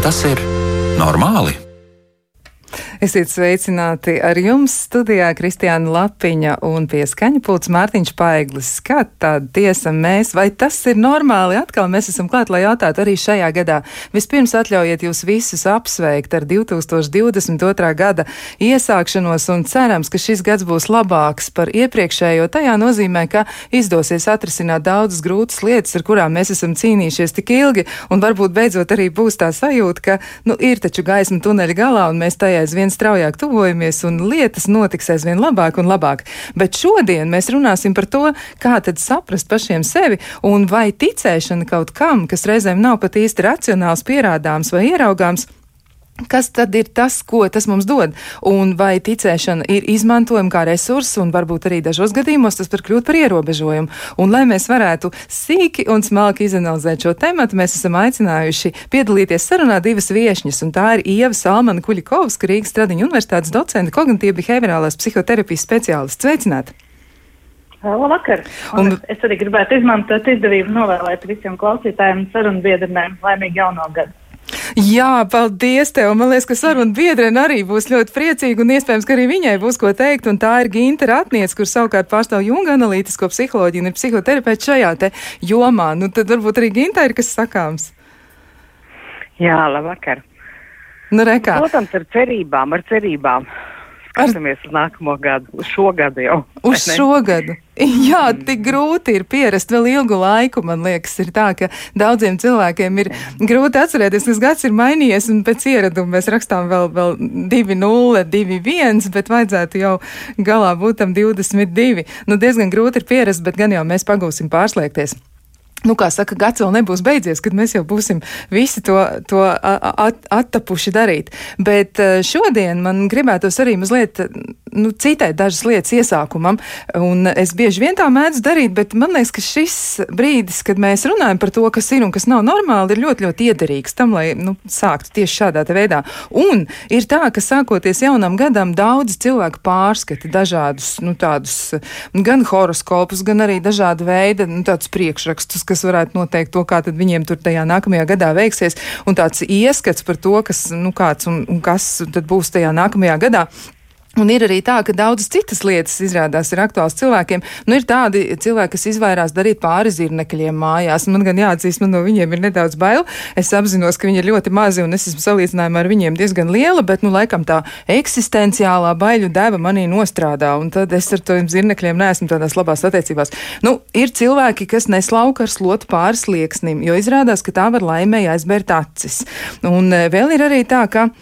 Tas ir normāli? Esiet sveicināti ar jums studijā Kristiāna Lapiņa un pieskaņa pults Mārtiņš Paiglis. Kā tāda tiesa mēs, vai tas ir normāli? Atkal mēs esam klāt, lai jautātu arī šajā gadā. Vispirms atļaujiet jūs visus apsveikt ar 2022. gada iesākšanos un cerams, ka šis gads būs labāks par iepriekšējo. Tajā nozīmē, ka izdosies atrisināt daudzas grūtas lietas, ar kurām mēs esam cīnījušies tik ilgi, un varbūt beidzot arī būs tā sajūta, ka, nu, ir taču gaisma tuneļa galā, un mēs tajā aizvien aizvien straujāk tuvojamies un lietas notiks aizvien labāk un labāk. Bet šodien mēs runāsim par to, kā tad saprast pašiem sevi un vai ticēšana kaut kam, kas reizēm nav pat īsti racionāls, pierādāms vai ieraugāms, Kas tad ir tas, ko tas mums dod? Un vai ticēšana ir izmantojama kā resurss, un varbūt arī dažos gadījumos tas var kļūt par ierobežojumu? Un, lai mēs varētu sīki un smalki izanalizēt šo tematu, mēs esam aicinājuši piedalīties sarunā divas viešņas, un tā ir Ieva Salmana Kuļikovska, Rīgas Stradiņa universitātes docente, kognitīva behaviorālās psihoterapijas speciālists. Sveicināti! Labvakar! Un, un es arī gribētu izmantot izdevību novēlēt visiem klausītājiem un sarunu biedriem laimīgu jauno gadu. Jā, paldies tev. Man liekas, ka saruna biedrene arī būs ļoti priecīga un iespējams, ka arī viņai būs ko teikt. Un tā ir Ginta Ratniec, kur savukārt pārstāv Junga analītisko psiholoģiju un ir psihoterapeits šajā te jomā. Nu, tad varbūt arī Ginta ir kas sakāms. Jā, labvakar. Nu, rekā. Protams, ar cerībām, ar cerībām. Skatāmies uz nākamo gadu, uz šo gadu jau. Uz šo gadu. Jā, tik grūti ir pierast vēl ilgu laiku. Man liekas, ir tā, ka daudziem cilvēkiem ir grūti atcerēties, kas gads ir mainījies, un pēc ieraduma mēs rakstām vēl, vēl 2-0, 2-1, bet vajadzētu jau galā būt tam 22. Nu, diezgan grūti ir pierast, bet gan jau mēs pagūsim pārslēgties. Nu, kā saka, gads vēl nebūs beidzies, kad mēs jau būsim visi to, to at, attapuši darīt. Bet eh, šodien man gribētos arī mazliet nu, citēt dažas lietas iesākumam, un es bieži vien tā mēdzu darīt, bet man liekas, ka šis brīdis, kad mēs runājam par to, kas ir un kas nav normāli, ir ļoti, ļoti iederīgs tam, lai nu, sāktu tieši šādā veidā. Un ir tā, ka sākoties jaunam gadam, daudz cilvēku pārskata dažādus, nu, tādus gan horoskopus, gan arī dažādu veidu, nu, priekšrakstus, kas varētu noteikt to, kā tad viņiem tur tajā nākamajā gadā veiksies, un tāds ieskats par to, kas, nu, kāds un, un kas tad būs tajā nākamajā gadā. Un ir arī tā, ka daudzas citas lietas izrādās ir aktuāls cilvēkiem. Nu, ir tādi cilvēki, kas izvairās darīt pāri zirnekļiem mājās. Man gan jāatzīst, man no viņiem ir nedaudz bail. Es apzinos, ka viņi ir ļoti mazi un es esmu salīdzinājumā ar viņiem diezgan liela, bet, nu, laikam tā eksistenciālā baiļu deva manī nostrādā. Un tad es ar tiem zirnekļiem neesmu tādās labās attiecībās. Nu, ir cilvēki, kas neslauka ar slotu pāri slieksnim, jo izrādās, ka tā var laimēji aizbērt acis. Un eh, vēl ir arī tā, ka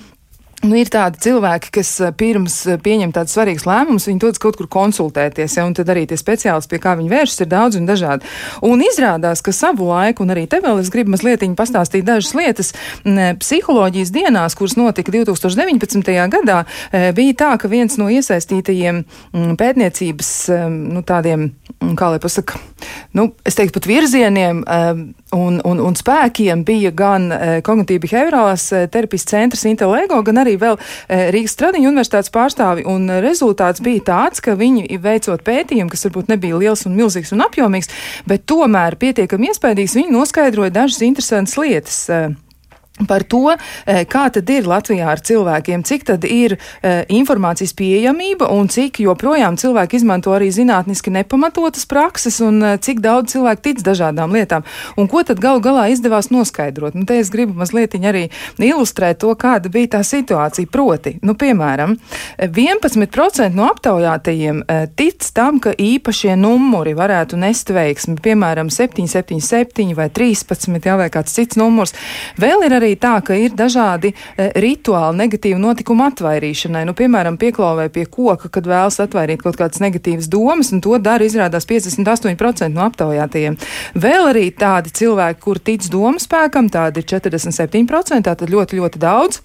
Nu, ir tādi cilvēki, kas eh, pirms eh, pieņem tādus svarīgus lēmumus, viņi dodas kaut kur konsultēties, ja, un tad arī tie speciālisti, pie kā viņi vēršas, ir daudz un dažādi. Un izrādās, ka savu laiku, un arī te vēl es gribu mazliet pastāstīt dažas lietas, psiholoģijas dienās, kuras notika 2019. gadā, eh, bija tā, ka viens no iesaistītajiem pētniecības, nu, tādiem, kā lai pasaka, nu, es teiktu pat virzieniem un, un, un spēkiem bija gan kognitīvi behaviorālās terapijas centrs Intelego, gan arī vēl eh, Rīgas Stradiņu universitātes pārstāvi, un rezultāts bija tāds, ka viņi veicot pētījumu, kas varbūt nebija liels un milzīgs un apjomīgs, bet tomēr pietiekami iespaidīgs, viņi noskaidroja dažas interesantas lietas. Eh, par to, e, kā tad ir Latvijā ar cilvēkiem, cik tad ir uh, informācijas pieejamība un cik joprojām cilvēki izmanto arī zinātniski nepamatotas prakses un uh, cik daudz cilvēku tic dažādām lietām. Un ko tad galu galā izdevās noskaidrot? Nu, te es gribu mazliet arī ilustrēt to, kāda bija tā situācija. Proti, nu, piemēram, 11% no aptaujātajiem uh, tic tam, ka īpašie numuri varētu nest veiksmi, piemēram, 777 vai 13, jā, vai kāds cits numurs. Vēl ir arī arī tā, ka ir dažādi e, rituāli negatīvu notikumu atvairīšanai. Nu, piemēram, pieklauvē pie koka, kad vēlas atvairīt kaut kādas negatīvas domas, un to dara izrādās 58% no aptaujātajiem. Vēl arī tādi cilvēki, kur tic domu spēkam, tādi ir 47%, tātad ļoti, ļoti daudz.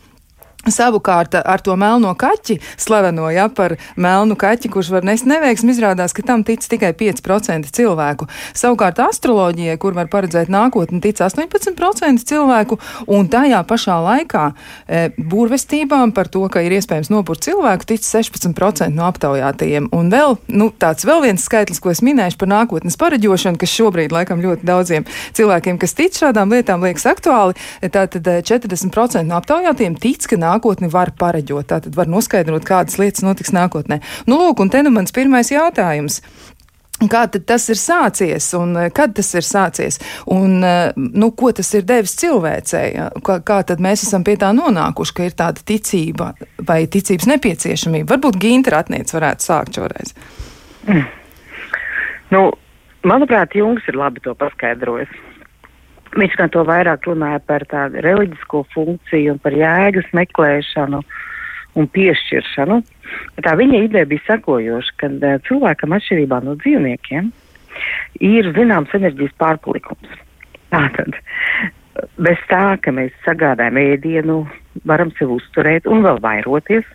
Savukārt ar to melno kaķi, slaveno ja, par melnu kaķi, kurš var nest neveiksmi, izrādās, ka tam tic tikai 5% cilvēku. Savukārt astroloģijai, kur var paredzēt nākotni, tic 18% cilvēku, un tajā pašā laikā e, būrvestībām par to, ka ir iespējams nopurt cilvēku, tic 16% no aptaujātajiem. Un vēl nu, tāds vēl viens skaitlis, ko es minēšu par nākotnes pareģošanu, kas šobrīd laikam ļoti daudziem cilvēkiem, kas tic šādām lietām, liekas aktuāli, tātad 40% no aptaujātajiem tic, ka nākotnē nākotni var pareģot, tātad var noskaidrot, kādas lietas notiks nākotnē. Nu, lūk, un te nu mans pirmais jautājums. Kā tas ir sācies un eh, kad tas ir sācies un eh, nu, ko tas ir devis cilvēcei? Kā, kā tad mēs esam pie tā nonākuši, ka ir tāda ticība vai ticības nepieciešamība? Varbūt Gintra atniec varētu sākt šoreiz. Mm. Nu, manuprāt, Jungs ir labi to paskaidrojis. Viņš gan to vairāk runāja par tādu reliģisko funkciju un par jēgas meklēšanu un piešķiršanu. Tā viņa ideja bija sekojoša, ka uh, cilvēkam atšķirībā no dzīvniekiem ir zināms enerģijas pārpalikums. Tātad, bez tā, ka mēs sagādājam ēdienu, varam sev uzturēt un vēl vairoties,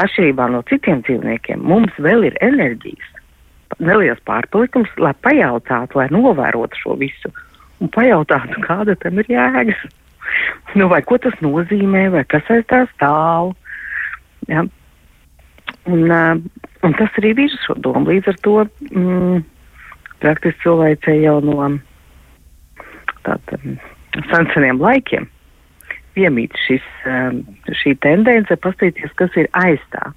atšķirībā no citiem dzīvniekiem, mums vēl ir enerģijas, neliels pārpalikums, lai pajautātu, lai novērotu šo visu un pajautātu, kāda tam ir jēgas. Nu, vai ko tas nozīmē, vai kas aiz tā stāv. Ja? Un, uh, un tas arī ir šo domu. Līdz ar to mm, praktiski cilvēcei jau no tādiem senseniem laikiem piemīt šis, um, šī tendence pastīties, kas ir aiz tā.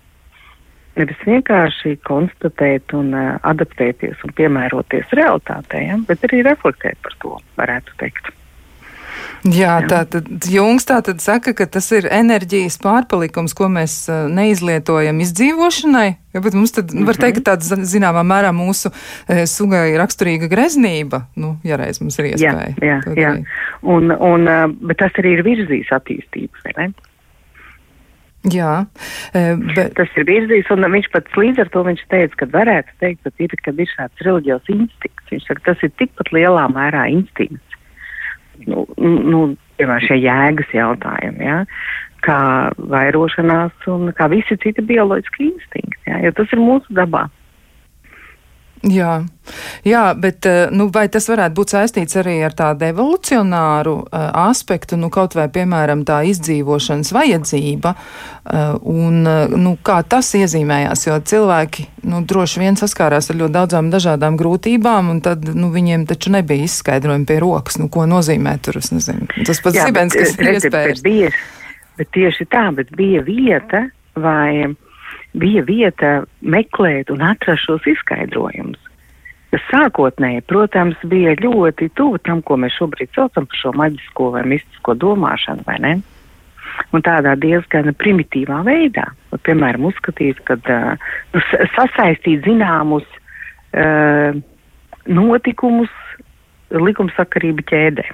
Nevis vienkārši konstatēt un uh, adaptēties un piemēroties realitātei, ja? bet arī reflektēt par to, varētu teikt. Jā, tā tad Jungs tā tad saka, ka tas ir enerģijas pārpalikums, ko mēs uh, neizlietojam izdzīvošanai. Ja, bet mums tad var teikt, ka tāda zināmā mērā mūsu e, sugai raksturīga greznība, nu, ja reiz mums ir iespēja. Jā, jā, jā. Un, un, uh, bet tas arī ir virzījis attīstības, vai ne? Jā, bet... tas ir virzījis, un viņš pats līdz ar to teica, ka varētu teikt, ka ir, kad ir šāds reliģijos instinkts. Viņš saka, tas ir tikpat lielā mērā instinkts. Nu, nu, piemēram, šie jēgas jautājumi, ja? kā vairošanās un kā visi citi bioloģiski instinkti, ja? jo tas ir mūsu dabā. Jā, jā bet eh, nu, vai tas varētu būt saistīts arī ar tādu evolucionāru uh, aspektu, nu, kaut vai, piemēram, tā izdzīvošanas vajadzība, uh, un uh, nu, kā tas iezīmējās, jo cilvēki nu, droši vien saskārās ar ļoti daudzām dažādām grūtībām, un tad nu, viņiem taču nebija izskaidrojumi pie rokas, nu, ko nozīmē tur, es nezinu, tas pats zibens, kas ir iespējams. Bet, tieši tā, bet bija vieta vai bija vieta meklēt un atrast šos izskaidrojumus. Tas sākotnēji, protams, bija ļoti tuvu tam, ko mēs šobrīd saucam par šo maģisko vai mistisko domāšanu, vai ne? Un tādā diezgan primitīvā veidā, vai, piemēram, uzskatīt, ka nu, sasaistīt zināmus uh, notikumus likumsakarību ķēdē.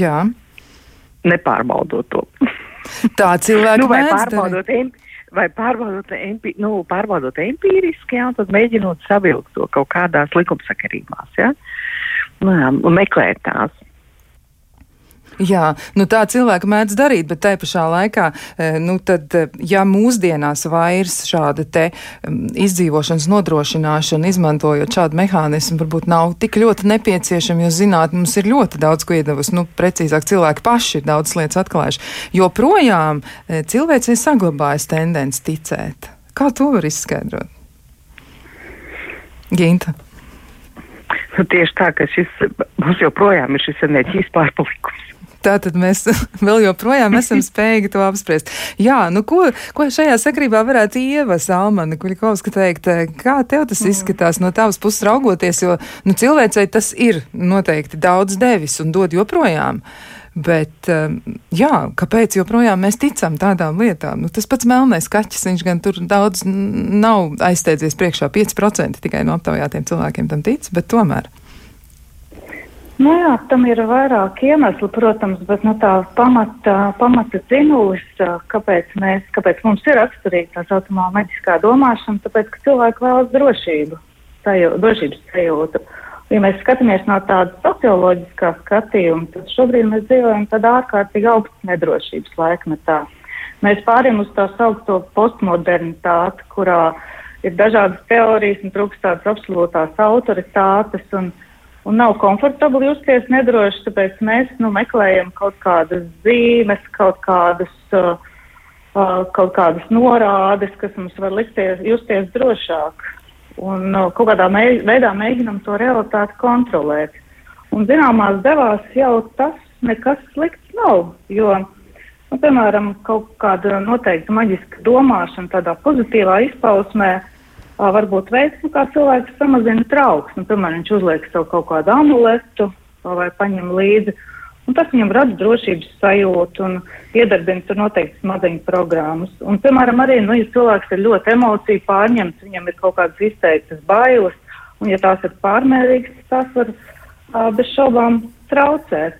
Jā. Nepārbaudot to. Tā cilvēki nu, vai pārbaudot, empi, vai pārbaudot, empi, nu, pārbaudot empīriski, jā, tad mēģinot savilkt to kaut kādās likumsakarībās, jā, nu, un meklēt tās. Jā, nu tā cilvēki mēdz darīt, bet tai pašā laikā, e, nu tad, e, ja mūsdienās vairs šāda te izdzīvošanas nodrošināšana, izmantojot šādu mehānismu, varbūt nav tik ļoti nepieciešama, jo zināt, mums ir ļoti daudz ko iedavusi, nu precīzāk cilvēki paši ir daudz lietas atklājuši, jo projām e, cilvēcei saglabājas tendence ticēt. Kā to var izskaidrot? Ginta. Nu, tieši tā, ka šis mums joprojām ir šis enerģijas pārpalikums. Tātad mēs vēl joprojām esam spējīgi to apspriest. Jā, nu ko, ko šajā sakrībā varētu Ieva Salmana Kuļikovska teikt? Kā tev tas izskatās no tavas puses raugoties, jo nu, cilvēcei tas ir noteikti daudz devis un dod joprojām. Bet, um, jā, kāpēc joprojām mēs ticam tādām lietām? Nu, tas pats melnais kaķis, viņš gan tur daudz nav aizsteidzies priekšā. 5% tikai no aptaujātiem cilvēkiem tam tic, bet tomēr. Nu jā, tam ir vairāk iemeslu, protams, bet nu, tā pamata, pamata zinūs, kāpēc, mēs, kāpēc mums ir raksturīga tā saucamā maģiskā domāšana, tāpēc, ka cilvēki vēlas drošību, sajū, drošības sajūtu. Ja mēs skatāmies no tāda socioloģiskā skatījuma, tad šobrīd mēs dzīvojam tādā ārkārtīgi augsts nedrošības laikmetā. Mēs pārējām uz tā saukto postmodernitāti, kurā ir dažādas teorijas un trūkst tādas absolūtās autoritātes un, un nav komfortabli justies nedroši, tāpēc mēs nu, meklējam kaut kādas zīmes, kaut kādas, uh, uh, kaut kādas norādes, kas mums var likties justies drošāk un uh, kaut kādā mē, veidā mēģinam to realitāti kontrolēt. Un zināmās devās jau tas nekas slikts nav, jo, nu, piemēram, kaut kāda noteikta maģiska domāšana tādā pozitīvā izpausmē varbūt veids, nu, kā cilvēks samazina trauksmi. Nu, piemēram, viņš uzliek sev kaut kādu amuletu vai paņem līdzi Un tas viņam rada drošības sajūtu un iedarbina tur noteikti smadzeņu programmas. Un, piemēram, arī, nu, ja cilvēks ir ļoti emociju pārņemts, viņam ir kaut kādas izteiktas bailes, un ja tās ir pārmērīgas, tās var uh, bez šaubām traucēt.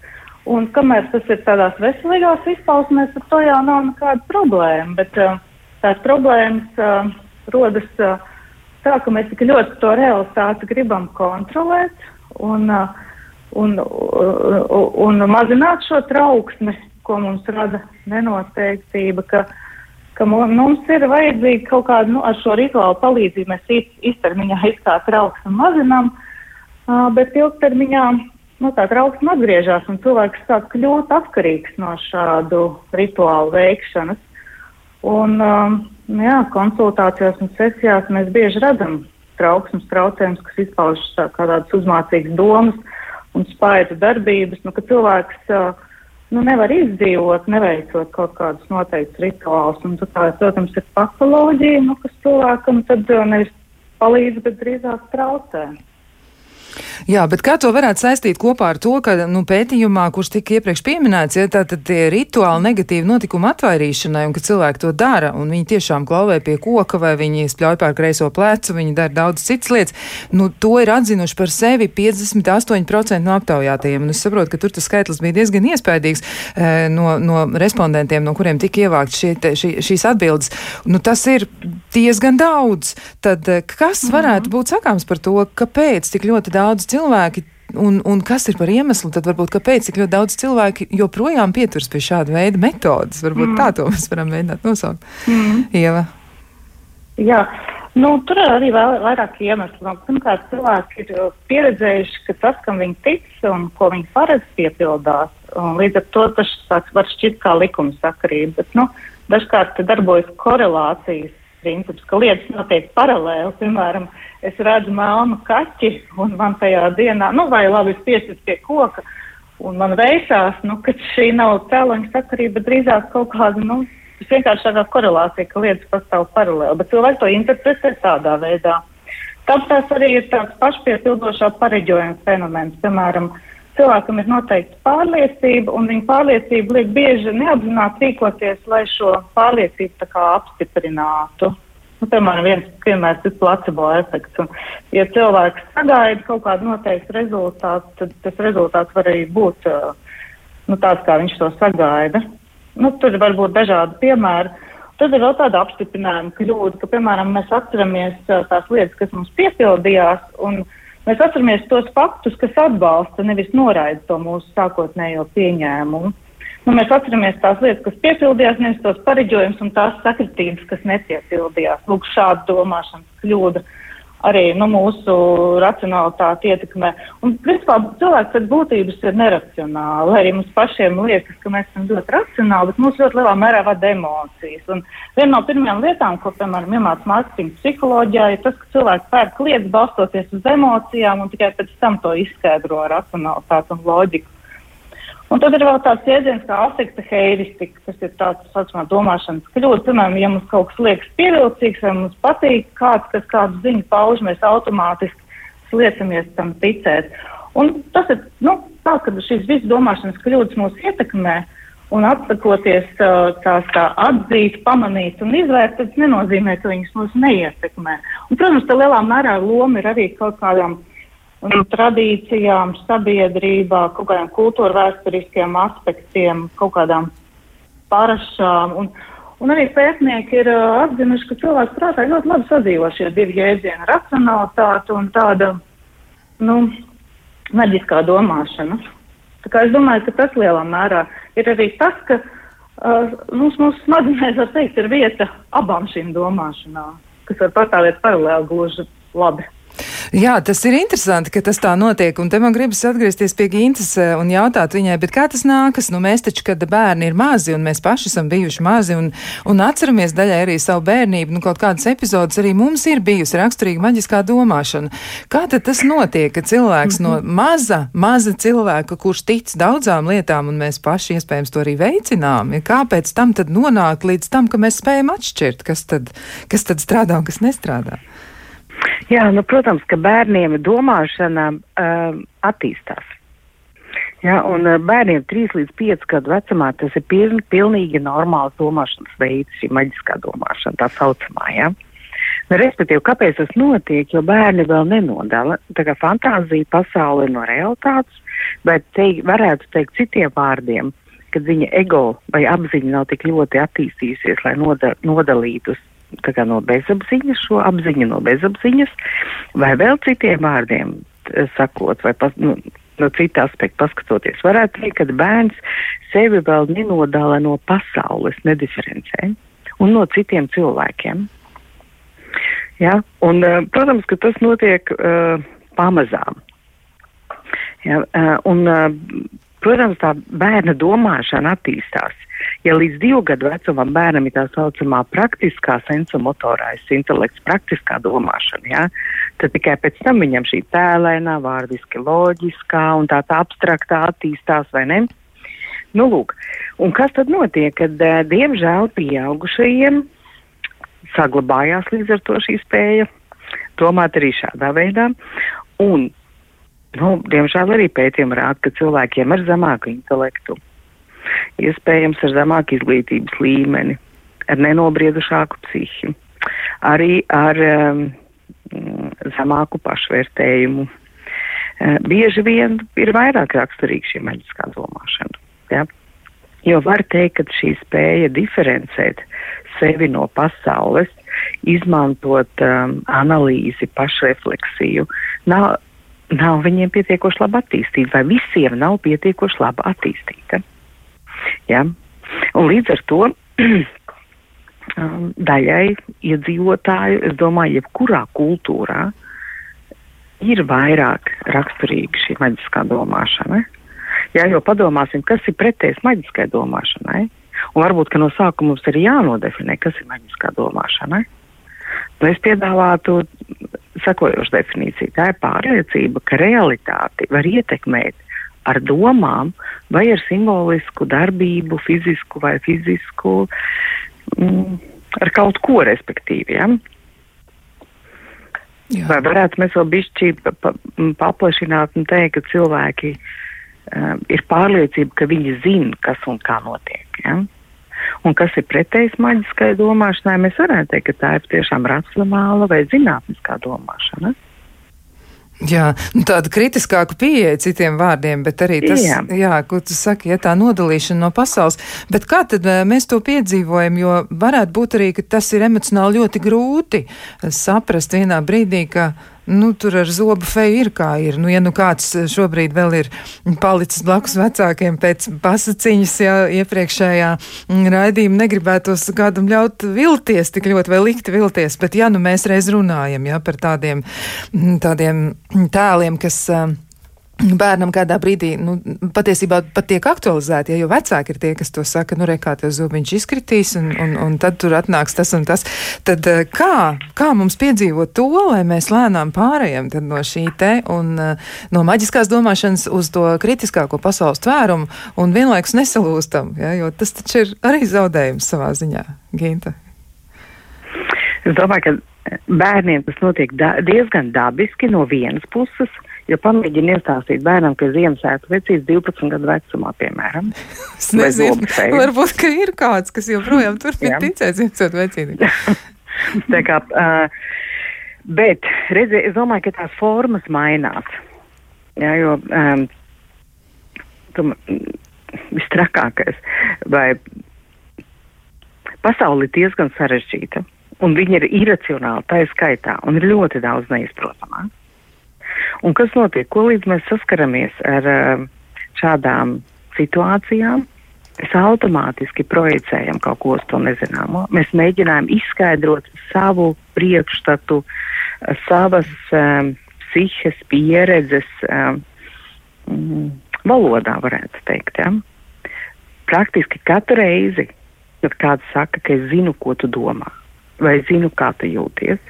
Un kamēr tas ir tādās veselīgās izpausmēs, tad to jau nav nekāda problēma. Bet uh, tās problēmas uh, rodas uh, tā, ka mēs tik ļoti to realitāti gribam kontrolēt. Un, uh, un, un, un mazināt šo trauksmi, ko mums rada nenoteiktība, ka, ka mums ir vajadzīga kaut kāda, nu, ar šo rituālu palīdzību mēs īstermiņā izkā trauksmi mazinām, uh, bet ilgtermiņā nu, tā trauksme atgriežas un cilvēks sāk kļūt atkarīgs no šādu rituālu veikšanas. Un, um, jā, konsultācijās un sesijās mēs bieži redzam trauksmes traucējumus, kas izpaužas tā, kā tādas uzmācīgas domas, un spaidu darbības, nu, ka cilvēks nu, nevar izdzīvot, neveicot kaut kādus noteiktus rituālus. Tā, protams, ir patoloģija, nu, kas cilvēkam tad nevis palīdz, bet drīzāk traucē. Jā, bet kā to varētu saistīt kopā ar to, ka nu, pētījumā, kurš tika iepriekš pieminēts, ja tātad tie rituāli negatīvi notikumi atvairīšanai un ka cilvēki to dara un viņi tiešām klauvē pie koka vai viņi spļauj pār kreiso plecu, viņi dara daudz citas lietas, nu, to ir atzinuši par sevi 58% no aptaujātajiem. Un es saprotu, ka tur tas skaitlis bija diezgan iespaidīgs e, no, no respondentiem, no kuriem tika ievākt šie, te, šī, šīs atbildes. Nu, tas ir diezgan daudz. Tad eh, kas varētu mhm. būt sakāms par to, kāpēc tik ļoti daudz cilvēki Un, un kas ir par iemeslu, tad varbūt kāpēc tik ļoti daudz cilvēki joprojām pieturas pie šāda veida metodas? Varbūt mm. tā to mēs varam mēģināt nosaukt. Mm. Ieva. Jā, nu, tur ir arī vēl, vairāk iemeslu. Nu, pirmkārt, cilvēki ir uh, pieredzējuši, ka tas, kam viņi tic un ko viņi paredz, piepildās. Un līdz ar to tas var šķirt kā likuma sakarība. Bet, nu, dažkārt darbojas korelācijas princips, ka lietas notiek paralēli. Piemēram, es redzu melnu kaķi un man tajā dienā, nu vai labi, es piesit pie koka un man veisās, nu, ka šī nav cēloņa sakarība, drīzāk kaut kāda, nu, tas vienkārši tādā korelācija, ka lietas pastāv paralēli, bet cilvēki to interpretē tādā veidā. Tāpēc arī ir tāds pašpiepildošā pareģojuma fenomens, piemēram, cilvēkam ir noteikti pārliecība, un viņa pārliecība liek bieži neapzināti rīkoties, lai šo pārliecību apstiprinātu. Nu, piemēram, viens piemērs ir placebo efekts. Un, ja cilvēks sagaida kaut kādu noteiktu rezultātu, tad tas rezultāts var arī būt nu, tāds, kā viņš to sagaida. Nu, tur var būt dažādi piemēri. Tad ir vēl tāda apstiprinājuma kļūda, ka, piemēram, mēs atceramies tās lietas, kas mums piepildījās, un uh, Mēs atceramies tos faktus, kas atbalsta, nevis noraida to mūsu sākotnējo pieņēmumu. Nu, mēs atceramies tās lietas, kas piepildījās, nevis tos pareģojumus un tās sakritības, kas nepiepildījās. Lūk, šāda domāšanas kļūda. Uh, arī nu, mūsu racionalitāti ietekmē. Un, principā, cilvēks pēc būtības ir neracionāli. Arī mums pašiem liekas, ka mēs esam ļoti racionāli, bet mūs ļoti lielā mērā vada emocijas. Un viena no pirmajām lietām, ko, piemēram, iemācās mārketinga psiholoģijā, ir tas, ka cilvēks pērk lietas balstoties uz emocijām un tikai pēc tam to izskaidro ar racionalitāti un loģiku. Un tad ir vēl tāds jēdziens kā afekta heiristika, kas ir tāds saucamā domāšanas kļūda. Piemēram, ja mums kaut kas liekas pievilcīgs vai mums patīk kāds, kas kādu ziņu pauž, mēs automātiski liecamies tam ticēt. Un tas ir, nu, tā, ka šīs visas domāšanas kļūdas mūs ietekmē. Un atsakoties tās tā atzīt, pamanīt un izvērst, tas nenozīmē, ka viņas mūs neietekmē. Un, protams, tā lielā mērā loma ir arī kaut kādām un tradīcijām, sabiedrībā, kaut kādiem kultūra vēsturiskiem aspektiem, kaut kādām parašām. Un, un arī pētnieki ir uh, atzinuši, ka cilvēks prātā ļoti labi sadzīvo šie divi jēdzieni - racionalitāte un tāda, nu, maģiskā domāšana. Tā es domāju, ka tas lielā mērā ir arī tas, ka uh, mums, mūsu smadzenēs, var teikt, ir vieta abām šīm domāšanām, kas var pastāvēt paralēli gluži labi. Jā, tas ir interesanti, ka tas tā notiek, un te man gribas atgriezties pie Gintas eh, un jautāt viņai, bet kā tas nākas? Nu, mēs taču, kad bērni ir mazi, un mēs paši esam bijuši mazi, un, un atceramies daļai arī savu bērnību, nu, kaut kādas epizodes arī mums ir bijusi raksturīga maģiskā domāšana. Kā tad tas notiek, ka cilvēks no mhm. maza, maza cilvēka, kurš tic daudzām lietām, un mēs paši iespējams to arī veicinām, ja kāpēc tam tad nonāk līdz tam, ka mēs spējam atšķirt, kas tad, kas tad strādā un kas nestrādā? Jā, nu, protams, ka bērniem domāšana uh, attīstās. Ja, un uh, bērniem 3 līdz 5 gadu vecumā tas ir piln, pilnīgi normāls domāšanas veids, šī maģiskā domāšana, tā saucamā. Ja. Nu, respektīvi, kāpēc tas notiek? Jo bērni vēl nenodala. Fantāzija pasaule no realitātes, bet te, varētu teikt citiem vārdiem, kad viņa ego vai apziņa nav tik ļoti attīstījusies, lai noda, nodalītu no bezapziņas, šo apziņu no bezapziņas, vai vēl citiem vārdiem sakot, vai pas, nu, no cita aspekta paskatoties, varētu teikt, ka bērns sevi vēl nenodala no pasaules, nediferencē un no citiem cilvēkiem. Ja? Un, uh, protams, ka tas notiek uh, pamazām. Ja? Uh, un, uh, protams, tā bērna domāšana attīstās. Ja līdz divu gadu vecumam bērnam ir tā saucamā praktiskā sensomotorais intelekts, praktiskā domāšana, ja, tad tikai pēc tam viņam šī tēlēnā, vārdiski loģiskā un tā tā abstraktā attīstās, vai ne? Nu, lūk, un kas tad notiek, kad, uh, diemžēl, pieaugušajiem saglabājās līdz ar to šī spēja domāt arī šādā veidā, un, nu, diemžēl arī pētījumi rāda, ka cilvēkiem ar zemāku intelektu, iespējams ar zemāku izglītības līmeni, ar nenobriedušāku psihi, arī ar um, zemāku pašvērtējumu. Uh, bieži vien ir vairāk raksturīga šī maģiskā domāšana. Ja? Jo var teikt, ka šī spēja diferencēt sevi no pasaules, izmantot um, analīzi, pašrefleksiju, nav, nav viņiem pietiekoši labi attīstīta, vai visiem nav pietiekoši labi attīstīta. Ja? Un līdz ar to um, daļai iedzīvotāju, es domāju, jebkurā kultūrā ir vairāk raksturīga šī maģiskā domāšana. Jā, jo padomāsim, kas ir pretējs maģiskai domāšanai. Un varbūt, no sākuma mums ir jānodefinē, kas ir maģiskā domāšana. Nu, es piedāvātu sekojošu definīciju. Tā ir pārliecība, ka realitāti var ietekmēt ar domām vai ar simbolisku darbību, fizisku vai fizisku, mm, ar kaut ko respektīvi. Ja? Jā. Vai varētu mēs vēl bišķi pa, pa, paplašināt un teikt, ka cilvēki uh, ir pārliecība, ka viņi zina, kas un kā notiek. Ja? Un kas ir pretējs maģiskai domāšanai, mēs varētu teikt, ka tā ir tiešām racionāla vai zinātniskā domāšana. Jā, nu tāda kritiskāka pieeja citiem vārdiem, bet arī tas, jā, jā ko tu saki, ja tā nodalīšana no pasaules. Bet kā tad eh, mēs to piedzīvojam, jo varētu būt arī, ka tas ir emocionāli ļoti grūti saprast vienā brīdī, ka Nu, tur ar zobu feju ir kā ir. Nu, ja nu kāds šobrīd vēl ir palicis blakus vecākiem pēc pasaciņas, ja iepriekšējā raidījuma negribētos kādam ļaut vilties tik ļoti vai likt vilties, bet ja nu mēs reiz runājam ja, par tādiem, tādiem tēliem, kas. Uh, bērnam kādā brīdī nu, patiesībā pat tiek aktualizēti, ja, jo vecāki ir tie, kas to saka, nu, re, kā tev zubiņš izkritīs, un, un, un tad tur atnāks tas un tas. Tad eh, kā, kā mums piedzīvot to, lai mēs lēnām pārējām no šī te un eh, no maģiskās domāšanas uz to kritiskāko pasaules tvērumu un vienlaikus nesalūstam, ja, jo tas taču ir arī zaudējums savā ziņā, Ginta. Es domāju, ka bērniem tas notiek da diezgan dabiski no vienas puses. Jo pamēģini iestāstīt bērnam, ka Ziemassvētku vecīs 12 gadu vecumā, piemēram. Es nezinu, varbūt, ka ir kāds, kas joprojām turpina ticēt Ziemassvētku vecīm. Tā kā, uh, bet, redziet, es domāju, ka tās formas mainās. Jā, jo um, tu, vistrakākais, vai pasauli ir diezgan sarežģīta, un viņa ir iracionāla, tā ir skaitā, un ir ļoti daudz neizprotamā. Un kas notiek? Ko līdz mēs saskaramies ar uh, šādām situācijām? Mēs automātiski projicējam kaut ko uz to nezināmo. Mēs mēģinām izskaidrot savu priekšstatu, savas um, psihes pieredzes um, valodā, varētu teikt. Ja? Praktiski katru reizi, kad kāds saka, ka es zinu, ko tu domā, vai zinu, kā tu jūties,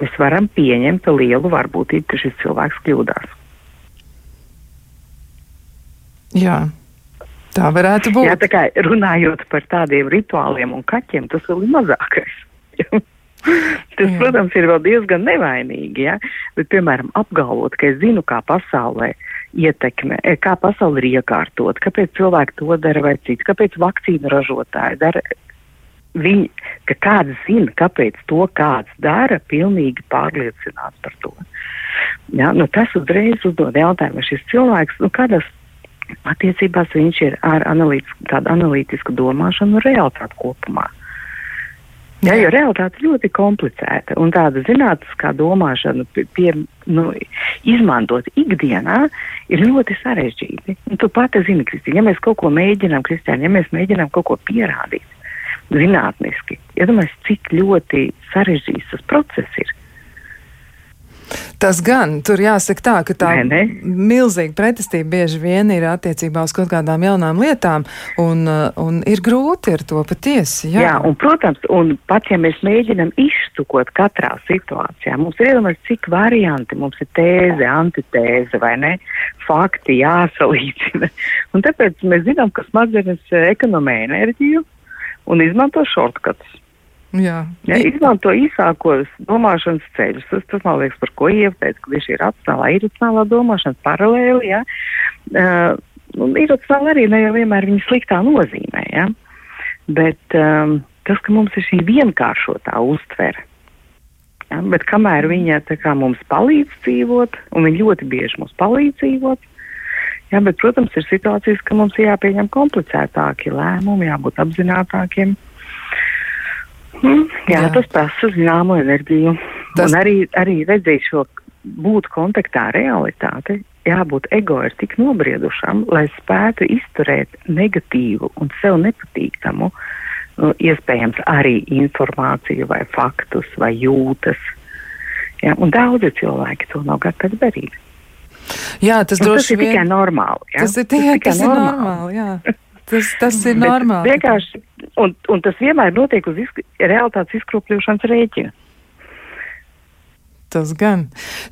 mēs varam pieņemt lielu varbūtību, ka šis cilvēks kļūdās. Jā. Tā varētu būt. Jā, tā kā runājot par tādiem rituāliem un kaķiem, tas vēl ir mazākais. tas, Jā. protams, ir vēl diezgan nevainīgi, ja? bet, piemēram, apgalvot, ka es zinu, kā pasaulē ietekme, e, kā pasauli ir iekārtot, kāpēc cilvēki to dara vai cits, kāpēc vakcīnu ražotāji dara. Viņi, ka kāds zina, kāpēc to kāds dara, pilnīgi pārliecināts par to. Ja? Nu, tas uzreiz uzdod jautājumu, vai šis cilvēks, nu, kādas attiecībās viņš ir ar analītisku, tādu analītisku domāšanu un realitāti kopumā. Jā, jo realitāte ļoti komplicēta un tāda zinātniskā domāšana pie, pie, nu, izmantot ikdienā ir ļoti sarežģīti. Un tu pati zini, Kristīna, ja mēs kaut ko mēģinām, Kristiāna, ja mēs mēģinām kaut ko pierādīt zinātniski, iedomājieties, ja cik ļoti sarežģīts tas process ir. Tas gan, tur jāsaka tā, ka tā ne, ne? milzīga pretestība bieži vien ir attiecībā uz kaut kādām jaunām lietām, un, un ir grūti ar to patiesi. Jā, jā un, protams, un pat ja mēs mēģinam izstukot katrā situācijā, mums ir iedomāts, cik varianti mums ir tēze, antitēze vai ne, fakti jāsalīdzina. Un tāpēc mēs zinām, ka smadzenes eh, ekonomē enerģiju un izmanto šortkatus. Jā. Ja, izmanto īsākos domāšanas ceļus. Tas, tas man liekas, par ko ievteic, ka tieši ir racionālā, iracionālā domāšana paralēli. Ja. Uh, un iracionāli arī ne jau vienmēr viņa sliktā nozīmē. Ja. Bet um, tas, ka mums ir šī vienkāršotā uztvere. Ja, bet kamēr viņa kā, mums palīdz dzīvot, un viņa ļoti bieži mums palīdz dzīvot, ja, bet, protams, ir situācijas, ka mums jāpieņem komplicētāki lēmumi, jābūt apzinātākiem. Mm, jā, jā, tas prasa zināmu enerģiju. Tas... Un arī, arī redzēt šo būt kontaktā ar realitāti, jābūt ego ir tik nobriedušam, lai spētu izturēt negatīvu un sev nepatīkamu, nu, iespējams, arī informāciju vai faktus vai jūtas. Ja, un daudzi cilvēki to nav gatavi darīt. Jā, tas, tas ir vien... tikai normāli. Ja? Tas ir, tie, tas tas ir normāli. normāli jā. Tas, tas ir normāli. Vienkārši, un, un tas vienmēr notiek uz izk realitātes izkropļošanas rēķina. Tas gan,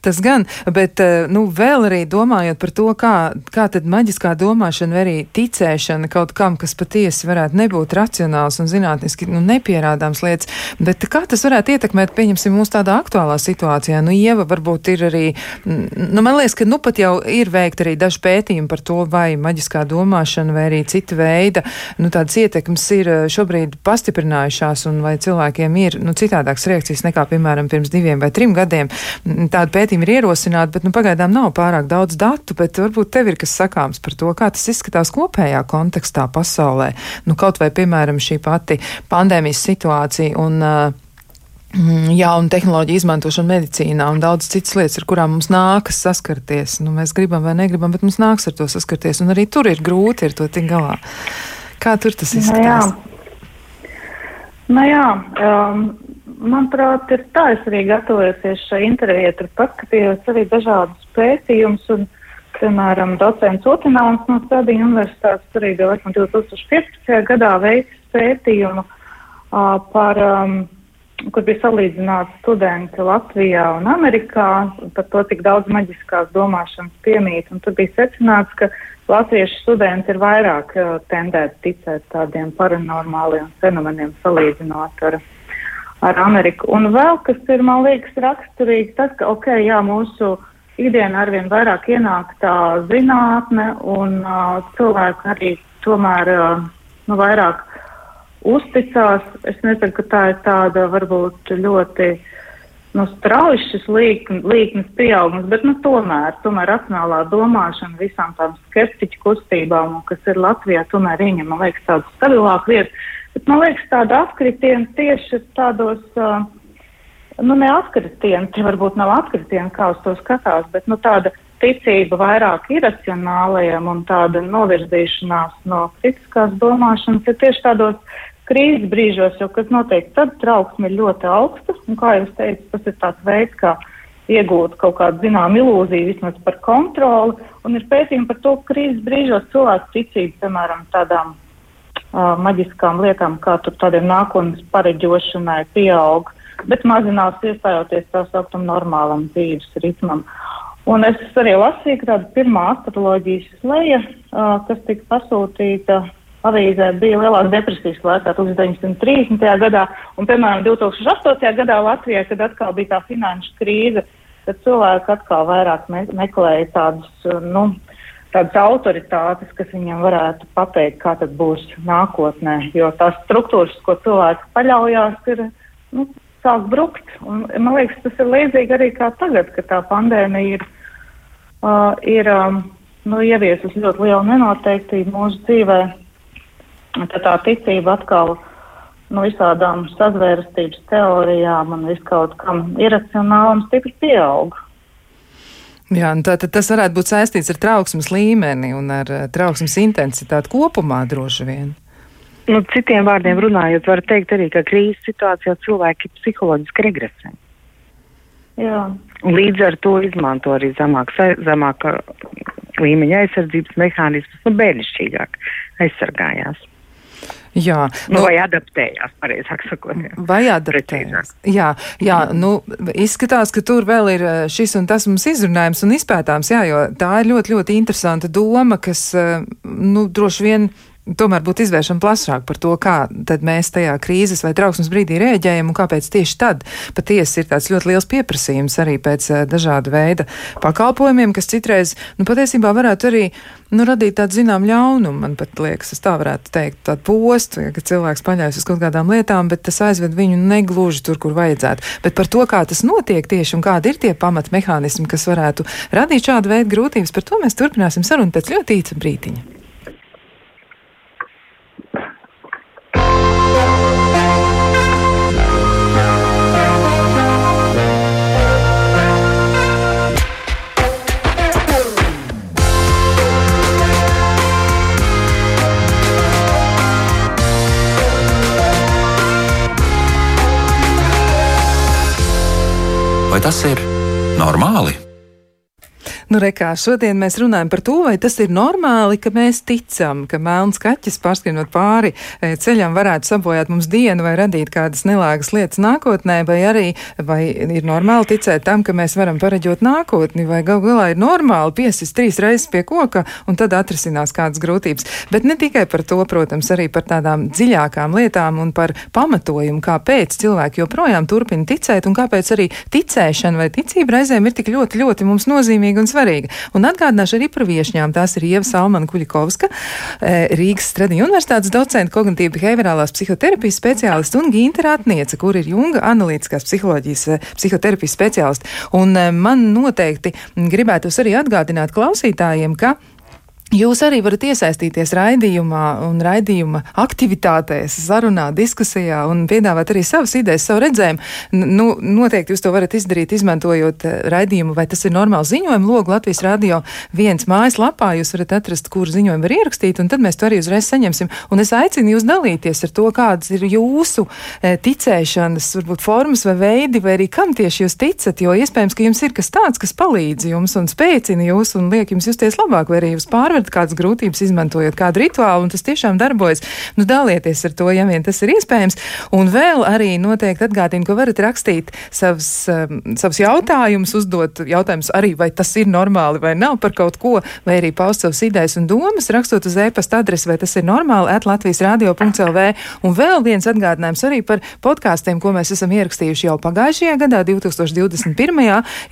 tas gan, bet eh, nu, vēl arī domājot par to, kā, kā tad maģiskā domāšana vai arī ticēšana kaut kam, kas patiesi varētu nebūt racionāls un zinātniski nu, nepierādāms lietas, bet kā tas varētu ietekmēt, pieņemsim, mūsu tādā aktuālā situācijā. Nu, Ieva varbūt ir arī, nu, man liekas, ka nu pat jau ir veikt arī daži pētījumi par to, vai maģiskā domāšana vai arī cita veida, nu, tādas ietekmes ir eh, šobrīd pastiprinājušās un vai cilvēkiem ir, nu, citādāks reakcijas nekā, piemēram, pirms diviem vai trim gadiem gadiem. Tāda pētījuma ir ierosināta, bet nu, pagaidām nav pārāk daudz datu, bet varbūt tev ir kas sakāms par to, kā tas izskatās kopējā kontekstā pasaulē. Nu, kaut vai, piemēram, šī pati pandēmijas situācija un uh, jaunu tehnoloģiju izmantošanu medicīnā un daudz citas lietas, ar kurām mums nākas saskarties. Nu, mēs gribam vai negribam, bet mums nāks ar to saskarties, un arī tur ir grūti ar to tik galā. Kā tur tas nu izskatās? Nu jā, um, manuprāt, ir tā, es arī gatavojoties šai intervijai, tur paskatījos arī dažādus pētījumus, un, piemēram, docents Otināns no Stadija universitātes arī laikam, 2015. gadā veicis pētījumu uh, par, um, kur bija salīdzināts studenti Latvijā un Amerikā, par to, cik daudz maģiskās domāšanas piemīt, tur bija secināts, ka latviešu studenti ir vairāk uh, tendēti ticēt tādiem paranormāliem fenomeniem salīdzinot ar ar Ameriku. Un vēl kas ir, man liekas, raksturīgi, tas, ka, ok, jā, mūsu ikdienā arvien vairāk ienāk tā zinātne un uh, cilvēki arī tomēr, uh, nu, vairāk uzticās. Es nezinu, ka tā ir tāda varbūt ļoti, nu, strauji šis līknes, pieaugums, bet, nu, tomēr, tomēr racionālā domāšana visām tām skeptiķu kustībām, kas ir Latvijā, tomēr ieņem, man liekas, tādu stabilāku vietu. Bet man liekas, tāda apkritiena tieši tādos uh, nu, ne atkritieni, tie varbūt nav atkritieni, kā uz to skatās, bet nu, tāda ticība vairāk iracionālajiem un tāda novirzīšanās no kritiskās domāšanas ir tieši tādos krīzes brīžos, jo kas notiek, tad trauksme ir ļoti augsta, un kā jūs teicat, tas ir tāds veids, kā iegūt kaut kādu zinām ilūziju vismaz par kontroli, un ir pētījumi par to, ka krīzes brīžos cilvēku ticība, piemēram, tādām maģiskām lietām, kā tur tādiem nākotnes pareģošanai pieaug bet mazinās iestājoties tā sauktam normālam dzīves ritmam. Un es arī lasīju, ka tāda pirmā astroloģijas leja, kas tika pasūtīta avīzē, bija lielāka depresijas laikā, 1930. gadā, un, piemēram, 2008. gadā Latvijā, kad atkal bija tā finanšu krīze, tad cilvēki atkal vairāk me meklēja tādus, nu, tādas autoritātes, kas viņiem varētu pateikt, kā tad būs nākotnē, jo tās struktūras, ko cilvēki paļaujās, ir, nu, sāk brukt. Un, man liekas, tas ir līdzīgi arī kā tagad, kad tā pandēmija ir, uh, ir um, nu, ieviesusi ļoti lielu nenoteiktību mūsu dzīvē. Tad tā ticība atkal nu, visādām sazvērstības teorijām un viskaut kam iracionālam stipri pieaug. Jā, tātad tas varētu būt saistīts ar trauksmes līmeni un ar uh, trauksmes intensitāti kopumā droši vien. Nu, citiem vārdiem runājot, var teikt arī, ka krīzes situācijā cilvēki psiholoģiski regresē. Jā. Līdz ar to izmanto arī zemāka, zemāka līmeņa aizsardzības mehānismus, nu, bērnišķīgāk aizsargājās. Jā, nu, nu, vai adaptējās, pareizāk sakot. Jā. Vai adaptējās? Jā, jā, nu, izskatās, ka tur vēl ir eh, šis un tas mums izrunājums un izpētāms, jā, jo tā ir ļoti, ļoti interesanta doma, kas, eh, nu, droši vien tomēr būtu izvēršama plašāk par to, kā mēs tajā krīzes vai trauksmes brīdī rēģējam un kāpēc tieši tad patiesi ir tāds ļoti liels pieprasījums arī pēc uh, dažāda veida pakalpojumiem, kas citreiz, nu, patiesībā varētu arī, nu, radīt tādu zinām ļaunumu, man pat liekas, es tā varētu teikt, tādu postu, ja, ka cilvēks paļaujas uz kaut kādām lietām, bet tas aizved viņu negluži tur, kur vajadzētu. Bet par to, kā tas notiek tieši un kādi ir tie pamatmehānismi, kas varētu radīt šādu veidu grūtības, par to mēs turpināsim sarunu pēc ļoti īsa brītiņa. Tas ir normāli? Nu, rekā, šodien mēs runājam par to, vai tas ir normāli, ka mēs ticam, ka melns kaķis pārskrienot pāri e, ceļam varētu sabojāt mums dienu vai radīt kādas nelāgas lietas nākotnē, vai arī vai ir normāli ticēt tam, ka mēs varam pareģot nākotni, vai gal galā ir normāli piesist trīs reizes pie koka un tad atrisinās kādas grūtības. Bet ne tikai par to, protams, arī par tādām dziļākām lietām un par pamatojumu, kāpēc cilvēki joprojām turpina ticēt un kāpēc arī ticēšana vai ticība reizēm ir tik ļoti, ļoti mums nozīmīga un svarīga svarīga. Un atgādināšu arī par viešņām. Tās ir Ieva Salmana Kuļikovska, eh, Rīgas Stradiņu universitātes docenta, kognitīva behaviorālās psihoterapijas speciālista un Ginta Ratniece, kur ir Junga analītiskās psiholoģijas eh, psihoterapijas speciālista. Un eh, man noteikti gribētos arī atgādināt klausītājiem, ka Jūs arī varat iesaistīties raidījumā un raidījuma aktivitātēs, sarunā, diskusijā un piedāvāt arī savas idejas, savu redzējumu. Nu, noteikti jūs to varat izdarīt, izmantojot eh, raidījumu, vai tas ir normāls ziņojumu logu Latvijas radio viens mājaslapā. Jūs varat atrast, kur ziņojumu var ierakstīt, un tad mēs to arī uzreiz saņemsim. Un es aicinu jūs dalīties ar to, kādas ir jūsu e, ticēšanas, varbūt formas vai veidi, vai arī kam tieši jūs ticat, jo iespējams, ka jums ir kas tāds, kas palīdz jums un spēcina jūs un liek jums justies labāk, vai arī jūs pārvarat pārvarat kādas grūtības, izmantojot kādu rituālu, un tas tiešām darbojas. Nu, dalieties ar to, ja vien tas ir iespējams. Un vēl arī noteikti atgādinu, ka varat rakstīt savus, um, savus jautājumus, uzdot jautājumus arī, vai tas ir normāli vai nav par kaut ko, vai arī paust savas idejas un domas, rakstot uz e-pasta adresi, vai tas ir normāli, at Latvijas radio.lv. Un vēl viens atgādinājums arī par podkāstiem, ko mēs esam ierakstījuši jau pagājušajā gadā, 2021.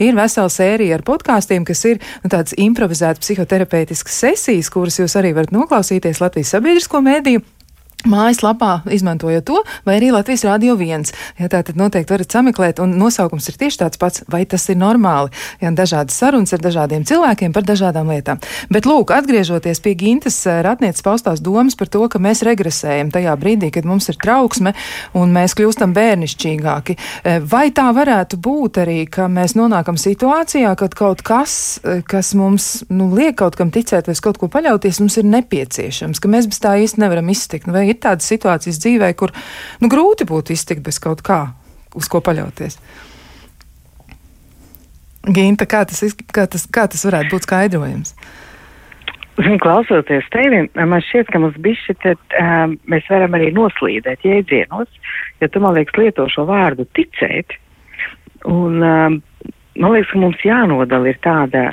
ir vesela sērija ar podkāstiem, kas ir nu, tāds improvizēts psihoterapeitisks sesijas, kuras jūs arī varat noklausīties Latvijas sabiedrisko mēdīju mājaslapā, izmantojot to, vai arī Latvijas Rādio 1. Ja, tā tad noteikti varat sameklēt, un nosaukums ir tieši tāds pats, vai tas ir normāli. Ja, dažādas sarunas ar dažādiem cilvēkiem par dažādām lietām. Bet, lūk, atgriežoties pie Gintas eh, Ratnieces paustās domas par to, ka mēs regresējam tajā brīdī, kad mums ir trauksme un mēs kļūstam bērnišķīgāki. Eh, vai tā varētu būt arī, ka mēs nonākam situācijā, kad kaut kas, eh, kas mums nu, liek kaut kam ticēt vai kaut ko paļauties, mums ir nepieciešams, ka mēs bez tā īsti nevaram iztikt? Nu, ir tādas situācijas dzīvē, kur nu, grūti būtu iztikt bez kaut kā, uz ko paļauties. Ginta, kā tas, kā tas, kā tas varētu būt skaidrojams? Klausoties tevi, man šķiet, ka mums bišķi tad um, mēs varam arī noslīdēt jēdzienos, ja tu, man liekas, lieto šo vārdu ticēt. Un um, man liekas, ka mums jānodala ir tāda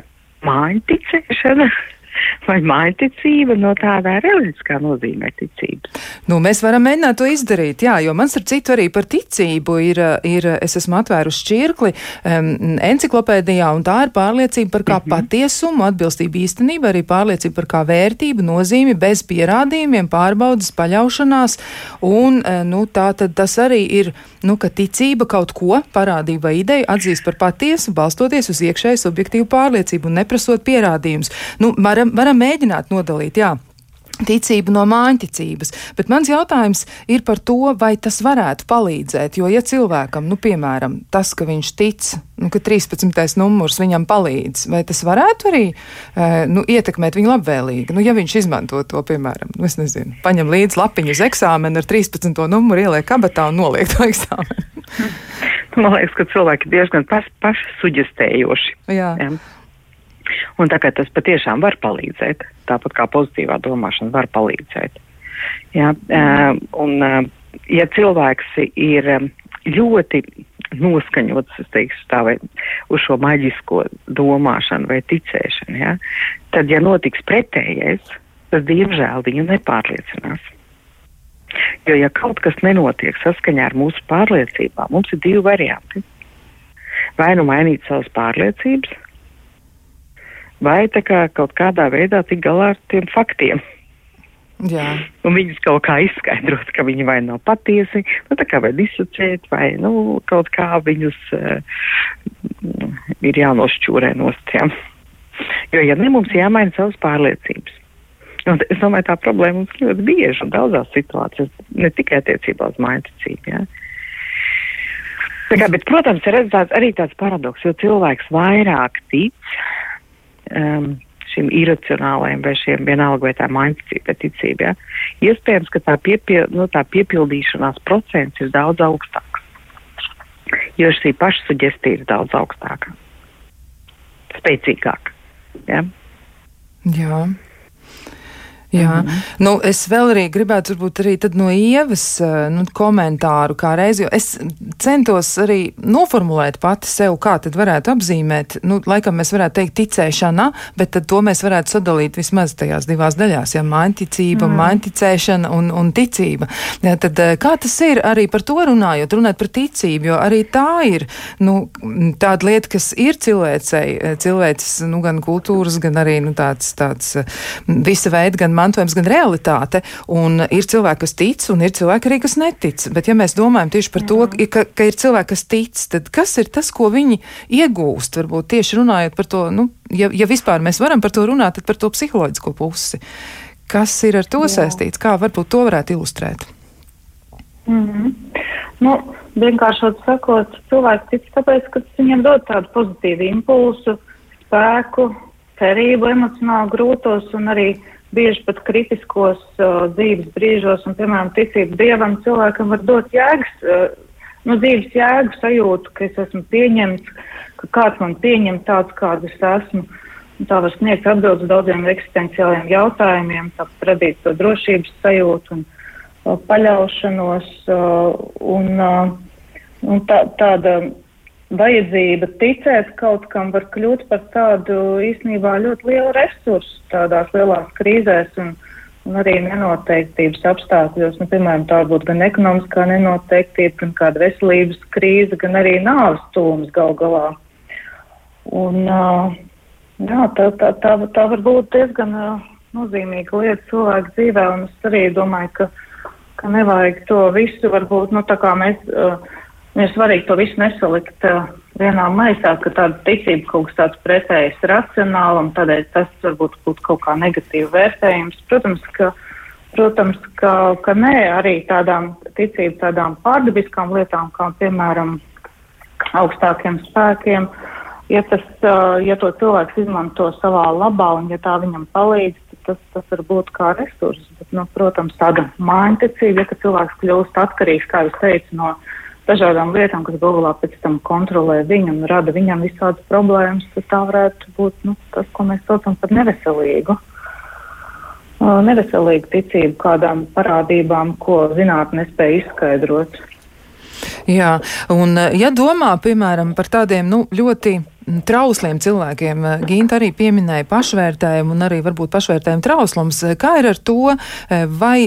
māja ticēšana, vai mājticība no tādā reliģiskā nozīmē ticības? Nu, mēs varam mēģināt to izdarīt, jā, jo man starp citu arī par ticību ir, ir es esmu atvēruši šķirkli um, enciklopēdijā, un tā ir pārliecība par kā mm -hmm. patiesumu, atbilstību īstenību, arī pārliecība par kā vērtību, nozīmi, bez pierādījumiem, pārbaudas, paļaušanās, un, e, nu, tā tad tas arī ir, nu, ka ticība kaut ko parādība vai ideju atzīst par patiesu, balstoties uz iekšēju subjektīvu pārliecību un neprasot pierādījumus. Nu, varam, varam mēģināt nodalīt, jā ticību no māņticības. Bet mans jautājums ir par to, vai tas varētu palīdzēt. Jo, ja cilvēkam, nu, piemēram, tas, ka viņš tic, nu, ka 13. numurs viņam palīdz, vai tas varētu arī e, nu, ietekmēt viņu labvēlīgi? Nu, ja viņš izmanto to, piemēram, nu, nezinu, paņem līdzi lapiņu uz eksāmenu ar 13. numuru, ieliek kabatā un noliek to eksāmenu. Man liekas, ka cilvēki diezgan paši suģestējoši. Jā. Jā. Un kā tas patiešām var palīdzēt, tāpat kā pozitīvā domāšana var palīdzēt. Jā, mm. un, ja cilvēks ir ļoti noskaņots, teikšu tā, vai uz šo maģisko domāšanu vai ticēšanu, ja, tad, ja notiks pretējais, tas diemžēl viņu nepārliecinās. Jo, ja kaut kas nenotiek saskaņā ar mūsu pārliecībām, mums ir divi varianti. Vai nu mainīt savas pārliecības, vai kā kaut kādā veidā tik galā ar tiem faktiem. Jā. Un viņus kaut kā izskaidrot, ka viņi vai nav patiesi, nu, tā kā vai disocēt, vai, nu, kaut kā viņus uh, ir jānošķūrē nost, jā. Jo, ja ne, mums jāmaina savas pārliecības. Un es domāju, tā problēma mums ļoti bieži un daudzās situācijās, ne tikai attiecībā uz maiticību, jā. Tā kā, bet, protams, ir redzēts arī tāds paradoks, jo cilvēks vairāk tic, um, šim iracionālajam vai šiem vienalga vai tā mainticība vai ticība. Ja? Iespējams, ka tā, piepil, nu, tā piepildīšanās procents ir daudz augstāks, jo šī pašsuģestīva ir daudz augstāka, spēcīgāka. Ja? Jā. Jā, mm -hmm. nu, es vēl arī gribētu varbūt arī no ievas eh, nu, komentāru kā reizi, jo es centos arī noformulēt pati sev, kā tad varētu apzīmēt, nu, laikam mēs varētu teikt ticēšana, bet tad to mēs varētu sadalīt vismaz tajās divās daļās, ja mainticība, mm. mainticēšana un, un ticība. Ja, tad eh, kā tas ir arī par to runājot, runāt par ticību, jo arī tā ir, nu, tāda lieta, kas ir cilvēcei, eh, cilvēks, nu, gan kultūras, gan arī, nu, tāds, tāds visa veida, gan mantojums, gan realitāte. Un ir cilvēki, kas tic, un ir cilvēki arī, kas netic. Bet, ja mēs domājam tieši par to, mhm. ka, ka ir cilvēki, kas tic, tad kas ir tas, ko viņi iegūst? Varbūt tieši runājot par to, nu, ja, ja vispār mēs varam par to runāt, tad par to psiholoģisko pusi. Kas ir ar to Jā. saistīts? Kā varbūt to varētu ilustrēt? Mm -hmm. nu, vienkāršot sakot, cilvēks tic tāpēc, ka viņam dod tādu pozitīvu impulsu, spēku, cerību emocionāli grūtos un arī bieži pat kritiskos uh, dzīves brīžos, un, piemēram, ticība dievam, cilvēkam var dot jēgas, uh, no dzīves jēgu sajūtu, ka es esmu pieņemts, ka kāds man pieņem tāds, kāds es esmu. Un tā var sniegt atbildes daudziem eksistenciāliem jautājumiem, tāpat radīt to drošības sajūtu un uh, paļaušanos. Uh, un, uh, un tā, tāda vajadzība ticēt kaut kam var kļūt par tādu īstenībā ļoti lielu resursu tādās lielās krīzēs un, un arī nenoteiktības apstākļos. Nu, piemēram, tā būtu gan ekonomiskā nenoteiktība, gan kāda veselības krīze, gan arī nāves tūms gal galā. Un, uh, jā, tā, tā, tā, tā var būt diezgan uh, nozīmīga lieta cilvēku dzīvē, un es arī domāju, ka ka nevajag to visu varbūt, nu tā kā mēs, uh, ir svarīgi to visu nesalikt uh, vienā maisā, ka tāda ticība kaut kas tāds pretējs racionālam, tādēļ tas varbūt būtu kaut kā negatīvi vērtējums. Protams, ka, protams, ka, ka nē, arī tādām ticību tādām pārdabiskām lietām, kā piemēram augstākiem spēkiem. Ja, tas, ja to cilvēks izmanto savā labā un ja tā viņam palīdz, tas, tas var būt kā resurs. Bet, nu, protams, tāda mājiņticība, ja cilvēks kļūst atkarīgs, kā jūs teicu, no dažādām lietām, kas galvā pēc tam kontrolē viņu un rada viņam visādas problēmas, tad tā varētu būt nu, tas, ko mēs saucam par neveselīgu. Neveselīgu ticību kādām parādībām, ko zinātnē nespēja izskaidrot. Jā, un ja domā, piemēram, par tādiem nu, ļoti trausliem cilvēkiem. Ginta arī pieminēja pašvērtējumu un arī varbūt pašvērtējumu trauslums. Kā ir ar to, vai,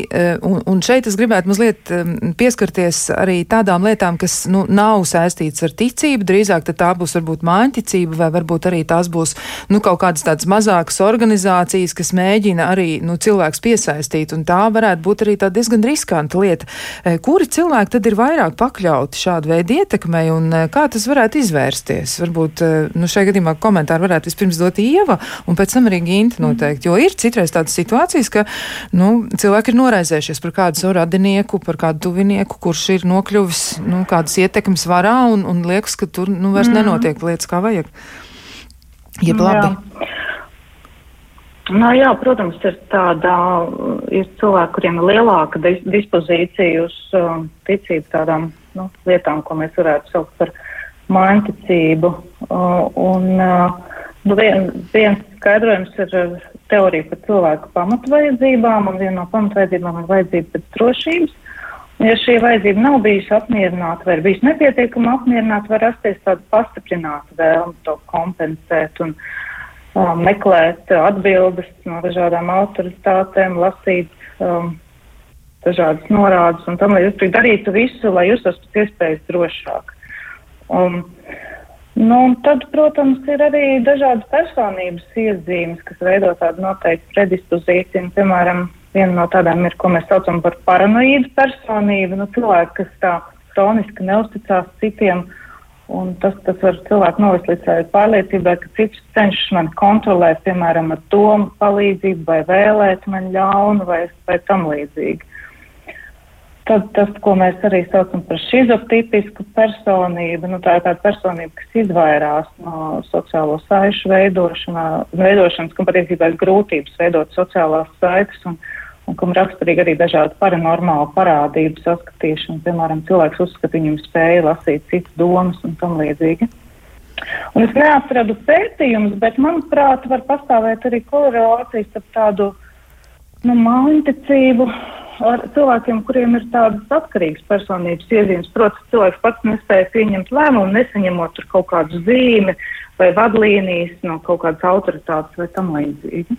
un, un šeit es gribētu mazliet pieskarties arī tādām lietām, kas nu, nav saistītas ar ticību, drīzāk tā būs varbūt māņticība, vai varbūt arī tās būs nu, kaut kādas tādas mazākas organizācijas, kas mēģina arī nu, cilvēks piesaistīt, un tā varētu būt arī tā diezgan riskanta lieta. Kuri cilvēki tad ir vairāk pakļauti šādu veidu ietekmei, un kā tas varētu izvērsties? Varbūt nu, šajā gadījumā komentāru varētu vispirms dot Ieva, un pēc tam arī Ginta noteikti. Jo ir citreiz tādas situācijas, ka nu, cilvēki ir noraizējušies par kādu savu radinieku, par kādu tuvinieku, kurš ir nokļuvis nu, kādas ietekmes varā, un, un liekas, ka tur nu, vairs mm. nenotiek lietas kā vajag. Jeb labi. Jā. Nu, jā, protams, ir tāda, ir cilvēki, kuriem ir lielāka dispozīcija uz um, ticību tādām nu, lietām, ko mēs varētu saukt par mājiņticību. Un nu, vien, viens skaidrojums ir teorija par cilvēku pamatvajadzībām, un viena no pamatvajadzībām ir vajadzība pēc drošības. Ja šī vajadzība nav bijusi apmierināta vai ir bijusi nepietiekama apmierināta, var rasties tāda pastiprināta vēlme to kompensēt un um, meklēt atbildes no dažādām autoritātēm, lasīt um, dažādas norādes un tam līdzīgi darīt visu, lai justos pēc iespējas drošāk. Un, nu, tad, protams, ir arī dažādas personības iezīmes, kas veido tādu noteiktu predispozīciju. Piemēram, viena no tādām ir, ko mēs saucam par paranoīdu personību. Nu, cilvēki, kas tā kroniski neusticās citiem, un tas, tas var cilvēku novest līdz pārliecībai, ka cits cenšas mani kontrolēt, piemēram, ar domu palīdzību vai vēlēt man ļaunu vai, vai tam līdzīgi. Tad tas, ko mēs arī saucam par šizotipisku personību, nu, tā ir tāda personība, kas izvairās no sociālo saišu veidošanas, kam patiesībā ir grūtības veidot sociālās saites un, un kam raksturīgi arī dažādi paranormāli parādību saskatīšana. Piemēram, cilvēks uzskata, viņam spēja lasīt citas domas un tam līdzīgi. Un es neatradu pētījumus, bet manuprāt, var pastāvēt arī korelācijas ar tādu nu, mājiņticību ar cilvēkiem, kuriem ir tādas atkarīgas personības iezīmes. Protams, cilvēks pats nespēja pieņemt lēmumu, nesaņemot kaut kādu zīmi vai vadlīnijas no kaut kādas autoritātes vai tam līdzīgi.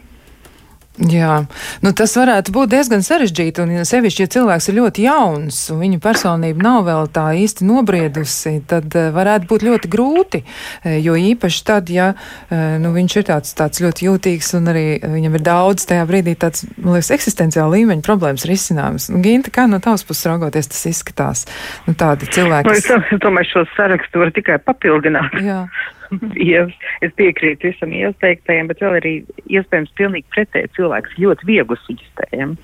Jā, nu tas varētu būt diezgan sarežģīti, un sevišķi, ja cilvēks ir ļoti jauns un viņa personība nav vēl tā īsti nobriedusi, tad uh, varētu būt ļoti grūti, uh, jo īpaši tad, ja uh, nu, viņš ir tāds, tāds ļoti jūtīgs un arī viņam ir daudz tajā brīdī tāds, man liekas, eksistenciāla līmeņa problēmas risināmas. Nu, Ginta, kā no tavas puses raugoties, tas izskatās? Nu, tādi cilvēki. Nu. Es domāju, šo sarakstu var tikai papildināt. Jā. Ievs, es piekrītu visam ieteiktajiem, bet vēl arī iespējams pilnīgi pretēji cilvēks ļoti viegli suģistējam.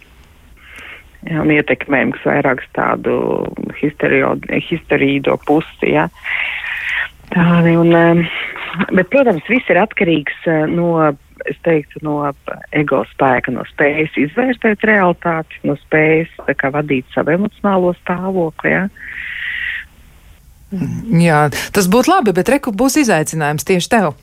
Ja, un ietekmējam, kas vairāk tādu histerīdo pusi, ja. Tādi, un, bet, protams, viss ir atkarīgs eh, no, teiktu, no ego spēka, no spējas izvērtēt realitāti, no spējas, kā vadīt savu emocionālo stāvokli, ja. Jā, tas būtu labi, bet reku būs izaicinājums tieši tev.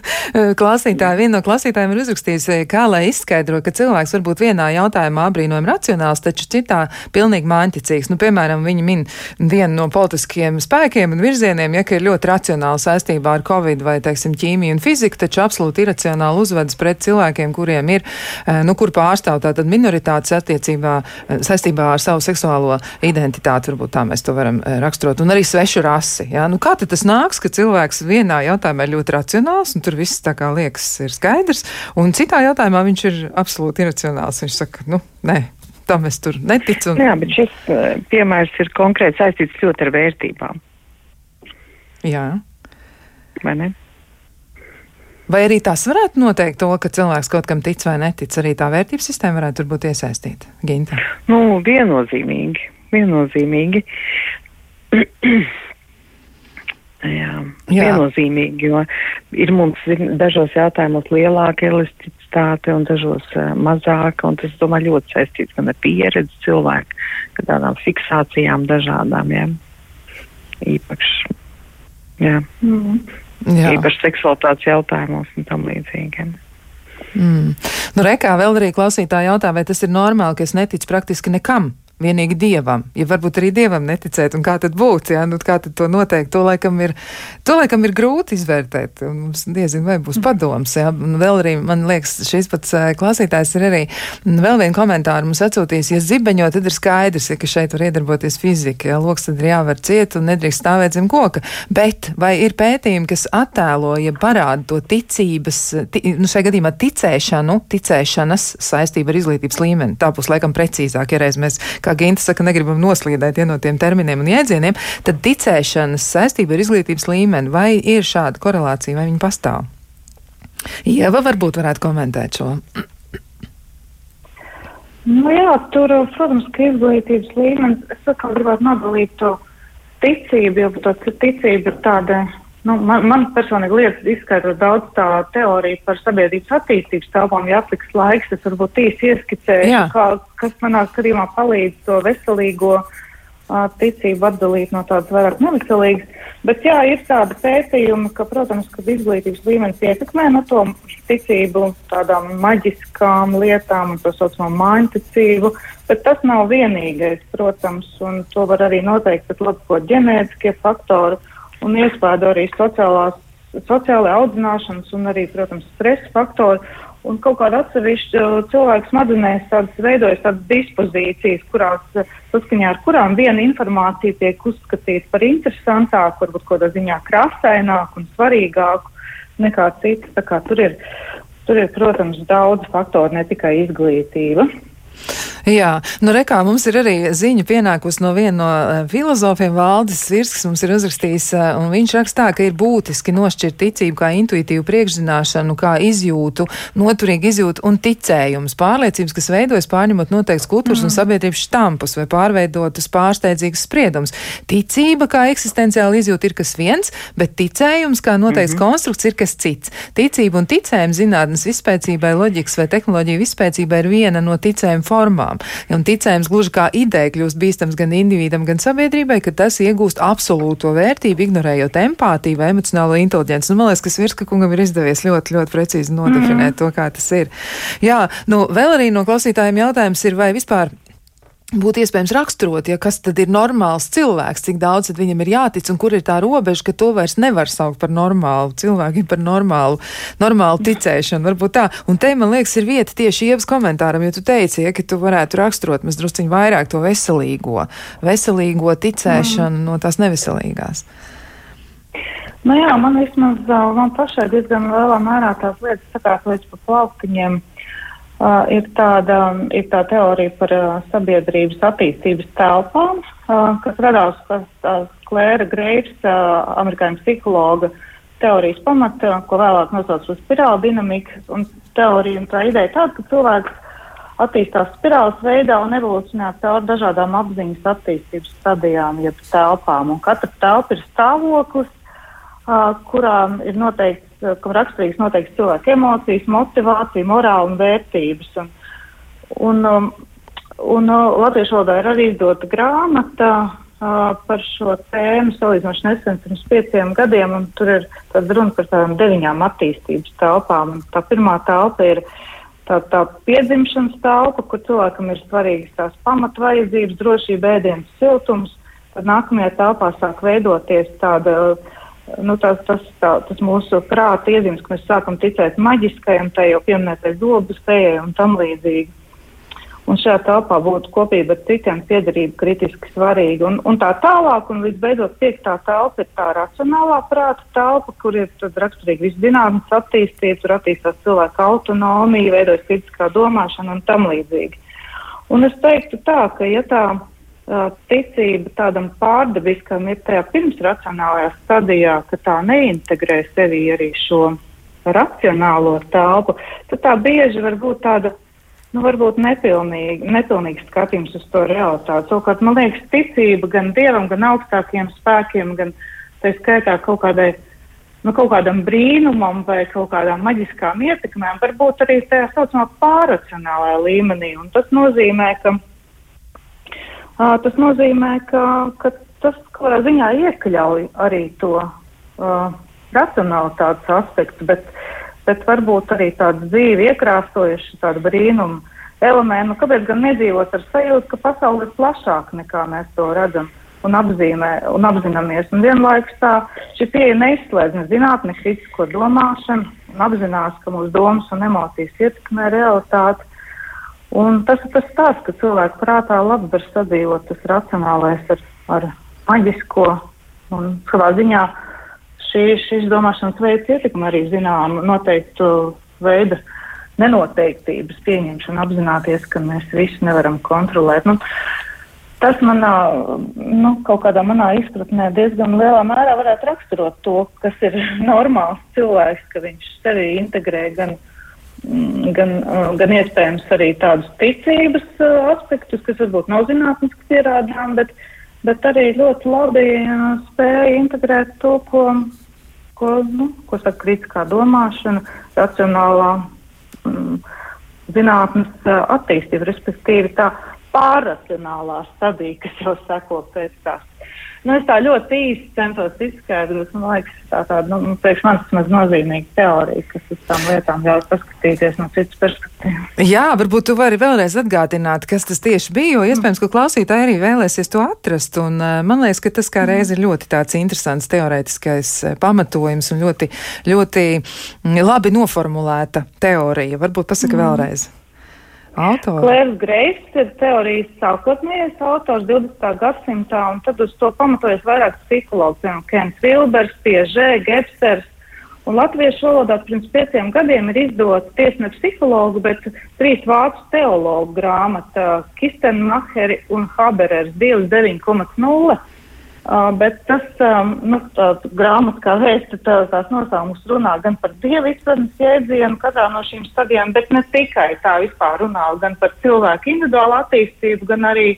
Klasītāji, viena no klasītājiem ir uzrakstījusi, kā lai izskaidro, ka cilvēks varbūt vienā jautājumā abrīnojami racionāls, taču citā pilnīgi māņticīgs. Nu, piemēram, viņi min vienu no politiskiem spēkiem un virzieniem, ja ka ir ļoti racionāli saistībā ar covid vai, teiksim, ķīmiju un fiziku, taču absolūti iracionāli uzvedas pret cilvēkiem, kuriem ir, eh, nu, kur pārstāv tātad minoritātes attiecībā eh, saistībā ar savu seksuālo identitāti, varbūt tā mēs to varam eh, raksturot, un arī svešu rāsu prasi. Jā? Nu, kā tas nāks, ka cilvēks vienā jautājumā ir ļoti racionāls, un tur viss tā kā liekas ir skaidrs, un citā jautājumā viņš ir absolūti iracionāls. Viņš saka, nu, nē, tam es tur neticu. Un... Jā, bet šis uh, piemērs ir konkrēti saistīts ļoti ar vērtībām. Jā. Vai ne? Vai arī tas varētu noteikt to, ka cilvēks kaut kam tic vai netic? Arī tā vērtības sistēma varētu tur būt iesaistīta. Ginta. Nu, viennozīmīgi. Viennozīmīgi. Jā, Jā. viennozīmīgi, jo ir mums dažos jautājumos lielāka elasticitāte un dažos uh, mazāka, un tas, domāju, ļoti saistīts gan ar pieredzi cilvēku, gan tādām fiksācijām dažādām, jā. Īpaši, jā. Mm. Jā. Īpaši seksualitātes jautājumos un tam līdzīgi. Mm. Nu, rekā vēl arī klausītāji jautā, vai tas ir normāli, ka es neticu praktiski nekam. Vienīgi dievam, ja varbūt arī dievam neticēt, un kā tad būt, jā, nu kā tad to noteikt, to laikam ir, to laikam ir grūti izvērtēt, un mums diezin vai būs padoms, jā, un vēl arī, man liekas, šis pats klausītājs ir arī vēl vienu komentāru mums atsūtījis, ja zibeņo, tad ir skaidrs, ja, ka šeit var iedarboties fizika, ja loks tad ir jāvar ciet un nedrīkst stāvēt zem koka, bet vai ir pētījumi, kas attēlo, ja parāda to ticības, ti, nu šajā gadījumā ticēšanu, ticēšanas saistību ar izglītības līmeni, tā būs laikam precīzāk, ja reiz mēs, kā Ginta saka, negribam noslīdēt ja, no tiem terminiem un jēdzieniem, tad ticēšanas saistība ar izglītības līmeni, vai ir šāda korelācija, vai viņa pastāv? Ieva varbūt varētu komentēt šo. Nu jā, tur, protams, ka izglītības līmenis, es atkal gribētu nodalīt to ticību, jo tā ticība ir tāda, nu, man, man personīgi liekas izskaidrot daudz tā teorija par sabiedrības attīstības telpām, ja atliks laiks, es varbūt īsi ieskicēšu, kā, kas manā skatījumā palīdz to veselīgo uh, ticību atdalīt no tādas vairāk neveselīgas. Bet jā, ir tāda pētījuma, ka, protams, ka izglītības līmenis ietekmē no to ticību tādām maģiskām lietām un to saucamo mājiņticību, bet tas nav vienīgais, protams, un to var arī noteikt pat labko ģenētiskie faktori un iespēja arī sociālās, sociālajā audzināšanas un arī, protams, stresa faktori. Un kaut kāda atsevišķa cilvēku smadzenēs tādas veidojas tādas dispozīcijas, kurās saskaņā ar kurām viena informācija tiek uzskatīta par interesantāku, varbūt kādā ziņā krāsaināku un svarīgāku nekā cita. Tā kā tur ir, tur ir, protams, daudz faktoru, ne tikai izglītība. Jā, nu rekā mums ir arī ziņa pienākusi no viena no uh, filozofiem Valdis Svirsks mums ir uzrakstījis, uh, un viņš rakstā, ka ir būtiski nošķirt ticību kā intuitīvu priekšzināšanu, kā izjūtu, noturīgu izjūtu un ticējums, pārliecības, kas veidojas pārņemot noteikts kultūras mm. un sabiedrības štampus vai pārveidotas pārsteidzīgas spriedums. Ticība kā eksistenciāla izjūta ir kas viens, bet ticējums kā noteikts mm -hmm. konstrukts ir kas cits. Ticība un ticējums zinātnes izpēcībai, loģikas vai tehnoloģiju izpēcībai ir viena no ticējuma formām formām. Un ticējums gluži kā ideja kļūst bīstams gan individam, gan sabiedrībai, ka tas iegūst absolūto vērtību, ignorējot empātiju vai emocionālo inteliģenci. Nu, man liekas, ka Svirska kungam ir izdevies ļoti, ļoti precīzi nodefinēt mm. to, kā tas ir. Jā, nu, vēl arī no klausītājiem jautājums ir, vai vispār būtu iespējams raksturot, ja kas tad ir normāls cilvēks, cik daudz viņam ir jātic un kur ir tā robeža, ka to vairs nevar saukt par normālu cilvēku, par normālu, normālu ticēšanu. Varbūt tā. Un te, man liekas, ir vieta tieši ievas komentāram, jo tu teici, ja, ka tu varētu raksturot mēs drusciņu vairāk to veselīgo, veselīgo ticēšanu mm. no tās neveselīgās. Nu jā, man vismaz, man pašai diezgan lielā mērā tās lietas sakās līdz pa plauktiņiem. Uh, ir, tāda, ir tā teorija par uh, sabiedrības attīstības telpām, uh, kas radās pēc uh, Klēra Greivs, uh, amerikāņu psihologa teorijas pamata, ko vēlāk nosauc par spirāli dinamikas. Un teorija un tā ideja tāda, ka cilvēks attīstās spirāles veidā un evolūcionē caur dažādām apziņas attīstības stadijām, jeb telpām. Un katra telpa ir stāvoklis, uh, kurām ir noteikts kam raksturīgs noteikti cilvēka emocijas, motivācija, morāla un vērtības. Un, un, um, un uh, Latviešu valodā ir arī izdota grāmata uh, par šo tēmu salīdzinoši nesen, pirms pieciem gadiem, un tur ir runa par tādām deviņām attīstības telpām. Un tā pirmā telpa ir tā, tā piedzimšanas telpa, kur cilvēkam ir svarīgas tās pamatvajadzības, drošība, ēdienas, siltums. Tad nākamajā telpā sāk veidoties tāda uh, nu, tas, tas, tā, tas mūsu prāta iezīmes, ka mēs sākam ticēt maģiskajam, tai jau pieminētai dobu spējai un tam līdzīgi. Un šajā telpā būtu kopība ar citiem piedarība kritiski svarīga. Un, un tā tālāk, un līdz beidzot piektā telpa ir tā racionālā prāta telpa, kur ir raksturīgi viss zinātnes attīstība, tur attīstās cilvēka autonomija, veidojas kritiskā domāšana un tam līdzīgi. Un es teiktu tā, ka ja tā ticība tādam pārdabiskam ir tajā pirmsracionālajā stadijā, ka tā neintegrē sevi arī šo racionālo telpu, tad tā bieži var būt tāda nu, varbūt nepilnīgi, nepilnīgs skatījums uz to realitāti. Savukārt, man liekas, ticība gan dievam, gan augstākiem spēkiem, gan tā skaitā kaut kādai. Nu, kaut kādam brīnumam vai kaut kādām maģiskām ietekmēm, varbūt arī tajā saucamā pārracionālajā līmenī. Un tas nozīmē, ka, uh, tas, nozīmē, ka, ka tas kādā ziņā iekļauj arī to uh, racionalitātes aspektu, bet, bet varbūt arī tādu dzīvi iekrāsojuši, tādu brīnumu elementu. Nu, kāpēc gan nedzīvot ar sajūtu, ka pasaule ir plašāka nekā mēs to redzam un, apzīmē, un apzināmies? Un vienlaikus tā šī pieeja neizslēdz ne zinātni, kritisko domāšanu un apzinās, ka mūsu domas un emocijas ietekmē realitāti. Un tas ir tas stāsts, ka cilvēku prātā labi var sadzīvot tas racionālais ar, ar maģisko un savā ziņā šī, šis domāšanas veids ietekmē arī zināmu noteiktu veidu nenoteiktības pieņemšanu, apzināties, ka mēs visu nevaram kontrolēt. Nu, tas manā, nu, kaut kādā manā izpratnē diezgan lielā mērā varētu raksturot to, kas ir normāls cilvēks, ka viņš sevi integrē gan, gan, gan iespējams arī tādus ticības uh, aspektus, kas varbūt nav zinātniski pierādām, bet, bet arī ļoti labi uh, spēja integrēt to, ko ko, nu, ko saka kritiskā domāšana, racionālā mm, zinātnes attīstība, respektīvi tā pārracionālā stadija, kas jau seko pēc tās Nu, es tā ļoti īsi centos izskaidrot, man liekas, tā tāda, nu, priekš manis maz nozīmīga teorija, kas uz tām lietām ļauj paskatīties no citas perspektīvas. Jā, varbūt tu vari vēlreiz atgādināt, kas tas tieši bija, jo iespējams, ka klausītāji arī vēlēsies to atrast, un man liekas, ka tas kā reiz ir ļoti tāds interesants teorētiskais pamatojums un ļoti, ļoti labi noformulēta teorija. Varbūt pasaka mm. vēlreiz. Autors. Klērs Greifs ir teorijas sākotnējais autors 20. gadsimtā, un tad uz to pamatojas vairāk psihologs, piemēram, Kens Vilbers, Piežē, Gepsters. Un latviešu valodā pirms pieciem gadiem ir izdota tiesa ne psihologu, bet trīs vācu teologu grāmata Kistenmacheri un Haberers 29,0 Uh, bet tas um, nu, grāmatas kā vēsta, tā, tās nosaukums runā gan par dievu izpratnes jēdzienu katrā no šīm stadijām, bet ne tikai tā vispār runā gan par cilvēku individuālu attīstību, gan arī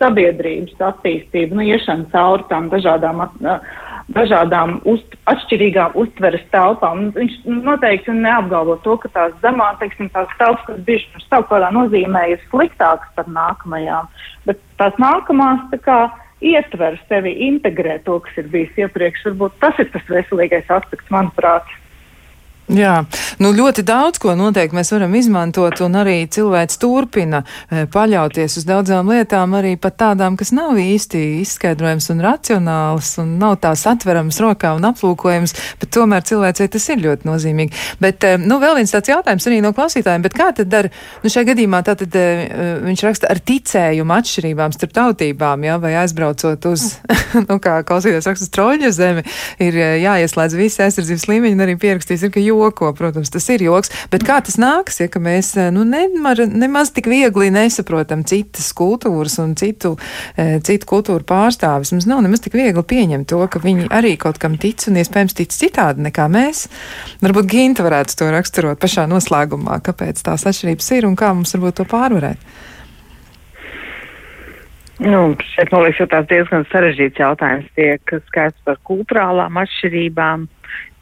sabiedrības attīstību, nu, iešanu cauri tām dažādām, uh, dažādām uz, atšķirīgām uztveres telpām. Viņš noteikti neapgalvo to, ka tās zemā, teiksim, tās telpas, kas bijušas par savu kādā nozīmē, ir sliktākas par nākamajām, bet tās nākamās, tā kā, ietver sevi, integrē to, kas ir bijis iepriekš. Varbūt tas ir tas veselīgais aspekts, manuprāt. Jā, nu ļoti daudz ko noteikti mēs varam izmantot, un arī cilvēks turpina e, paļauties uz daudzām lietām, arī pat tādām, kas nav īsti izskaidrojams un racionāls, un nav tās atverams rokā un aplūkojams, bet tomēr cilvēcei tas ir ļoti nozīmīgi. Bet, e, nu, vēl viens tāds jautājums arī no klausītājiem, bet kā tad ar, nu, šajā gadījumā tātad e, viņš raksta ar ticējumu atšķirībām starp tautībām, jā, vai aizbraucot uz, nu, kā klausītājs raksta, stroļa zemi, ir jāieslēdz visi aizsardzības līmeņi, un arī pierakstīs ir, ka joko, protams, tas ir joks, bet kā tas nāks, ja mēs eh, nu, nemar, nemaz tik viegli nesaprotam citas kultūras un citu, eh, citu kultūru pārstāvis. Mums nav nemaz tik viegli pieņemt to, ka viņi arī kaut kam tic un iespējams tic citādi nekā mēs. Varbūt Ginta varētu to raksturot pašā noslēgumā, kāpēc tās atšķirības ir un kā mums varbūt to pārvarēt. Nu, šeit, man liekas, tas diezgan sarežģīts jautājums. Tiek skaidrs par kultūrālām atšķirībām,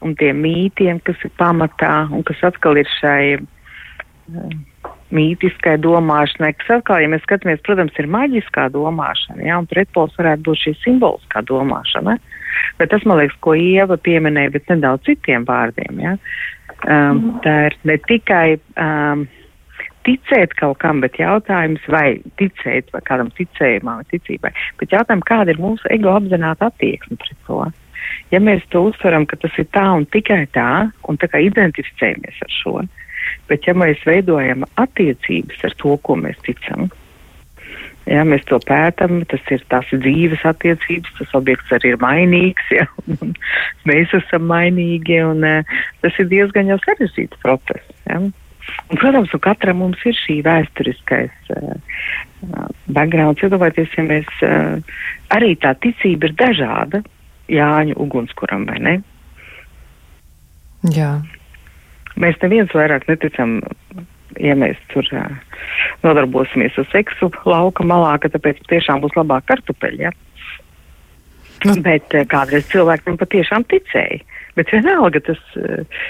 un tiem mītiem, kas ir pamatā un kas atkal ir šai uh, mītiskai domāšanai, kas atkal, ja mēs skatāmies, protams, ir maģiskā domāšana, ja, un pretpols varētu būt šī simboliskā domāšana. Bet tas, man liekas, ko Ieva pieminēja, bet nedaudz citiem vārdiem. Ja. Um, mm. Tā ir ne tikai um, ticēt kaut kam, bet jautājums, vai ticēt vai kādam ticējumam vai ticībai, bet jautājums, kāda ir mūsu ego apzināta attieksme pret to. Ja mēs to uztveram, ka tas ir tā un tikai tā, un tā kā identificējamies ar šo, bet ja mēs veidojam attiecības ar to, ko mēs ticam, Ja, mēs to pētām, tas ir tās dzīves attiecības, tas objekts arī ir mainīgs, ja, un mēs esam mainīgi, un uh, tas ir diezgan jau sarežģīts process. Ja. Un, protams, un katram mums ir šī vēsturiskais uh, backgrounds, iedomājieties, ja mēs uh, arī tā ticība ir dažāda Jāņu ugunskuram, vai ne? Jā. Mēs neviens vairāk neticam, ja mēs tur uh, nodarbosimies ar seksu lauka malā, ka tāpēc tiešām būs labāk kartupeļi, ja? Nu. Bet uh, kādreiz cilvēki tam patiešām ticēja. Bet vienalga tas, uh,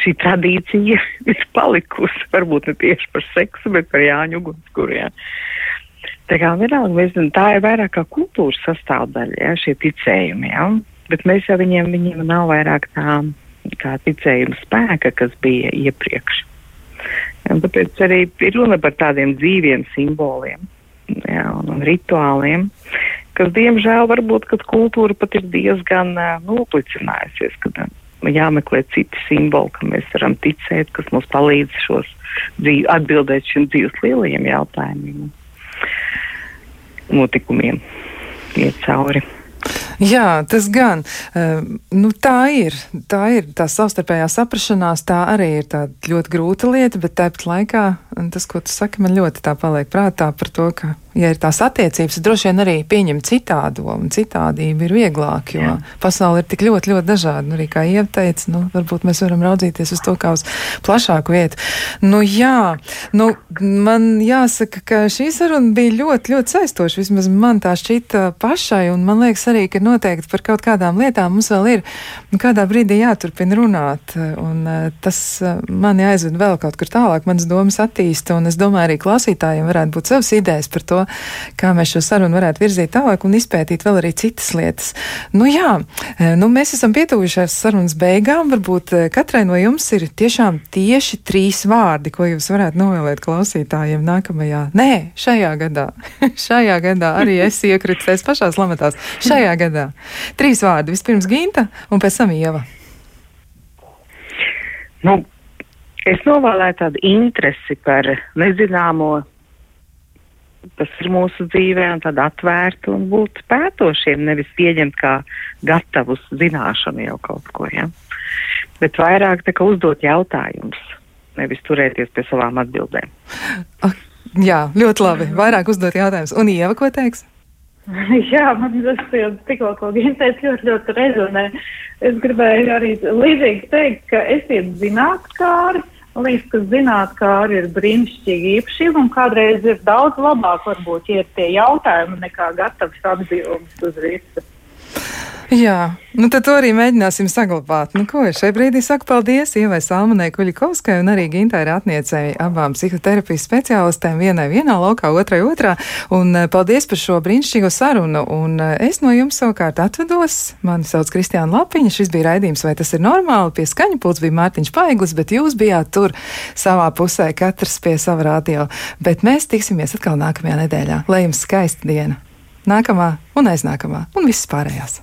šī tradīcija ir palikusi, varbūt ne tieši par seksu, bet par Jāņu ugunskuru, ja? Tā kā vienalga, mēs, tā ir vairāk kā kultūras sastāvdaļa, ja, šie ticējumi, ja? bet mēs jau viņiem, viņiem nav vairāk tā, tā ticējuma spēka, kas bija iepriekš. Ja, tāpēc arī ir runa par tādiem dzīviem simboliem ja, un, un rituāliem, kas, diemžēl, varbūt, kultūra pat ir diezgan noplicinājusies, kad jāmeklē citi simboli, kam mēs varam ticēt, kas mums palīdz šos dzīvi, atbildēt šiem dzīves lielajiem jautājumiem notikumiem iet cauri. Jā, tas gan. Nu, tā ir. Tā ir tā savstarpējā saprašanās. Tā arī ir tāda ļoti grūta lieta, bet tāpat laikā tas, ko tu saki, man ļoti tā paliek prātā par to, ka ja ir tās attiecības, droši vien arī pieņemt citādo, un citādība ir vieglāk, jo Jā. pasaule ir tik ļoti, ļoti dažāda. Nu, arī kā Ieva teica, nu, varbūt mēs varam raudzīties uz to kā uz plašāku vietu. Nu, jā, nu, man jāsaka, ka šī saruna bija ļoti, ļoti saistoša. Vismaz man tā šķita pašai, un man liekas arī, ka noteikti par kaut kādām lietām mums vēl ir kādā brīdī jāturpina runāt, un uh, tas uh, mani aizved vēl kaut kur tālāk, manas domas attīsta, un es domāju, arī klausītājiem varētu būt savas idejas par to, kā mēs šo sarunu varētu virzīt tālāk un izpētīt vēl arī citas lietas. Nu jā, e, nu mēs esam pietuvušies sarunas beigām. Varbūt e, katrai no jums ir tiešām tieši trīs vārdi, ko jūs varētu novēlēt klausītājiem nākamajā. Nē, šajā gadā. šajā gadā arī es iekritu tajās pašās lamatās. Šajā gadā. Trīs vārdi. Vispirms Ginta un pēc tam Ieva. Nu, es novēlēju tādu interesi par nezināmo tas ir mūsu dzīvē, un tad atvērt un būt pētošiem, nevis pieņemt kā gatavus zināšanu jau kaut ko, ja. Bet vairāk tā kā uzdot jautājumus, nevis turēties pie savām atbildēm. Ak, jā, ļoti labi. Vairāk uzdot jautājumus. Un Ieva, ko teiks? Jā, man tas tikko, ko Gina teica, ļoti, ļoti rezonē. Es gribēju arī līdzīgi teikt, ka esiet zinātkāri, Man liekas, ka zinātnē ir brīnišķīgi īpašība, un kādreiz ir daudz labāk, varbūt, ja ir tie jautājumi, nekā gatavs atbildības uz visu. Jā, nu tad to arī mēģināsim saglabāt. Nu, ko es šai brīdī saku paldies Ievai Salmanai Kuļikovskai un arī Gintai Ratniecei abām psihoterapijas speciālistēm, vienai vienā laukā, otrai otrā. Un eh, paldies par šo brīnišķīgo sarunu. Un eh, es no jums savukārt atvedos. Mani sauc Kristiāna Lapiņa. Šis bija raidījums, vai tas ir normāli. Pie skaņa pults bija Mārtiņš Paiglis, bet jūs bijāt tur savā pusē, katrs pie sava radio. Bet mēs tiksimies atkal nākamajā nedēļā. Lai jums skaista diena! Nākamā un aiznākamā un viss pārējās!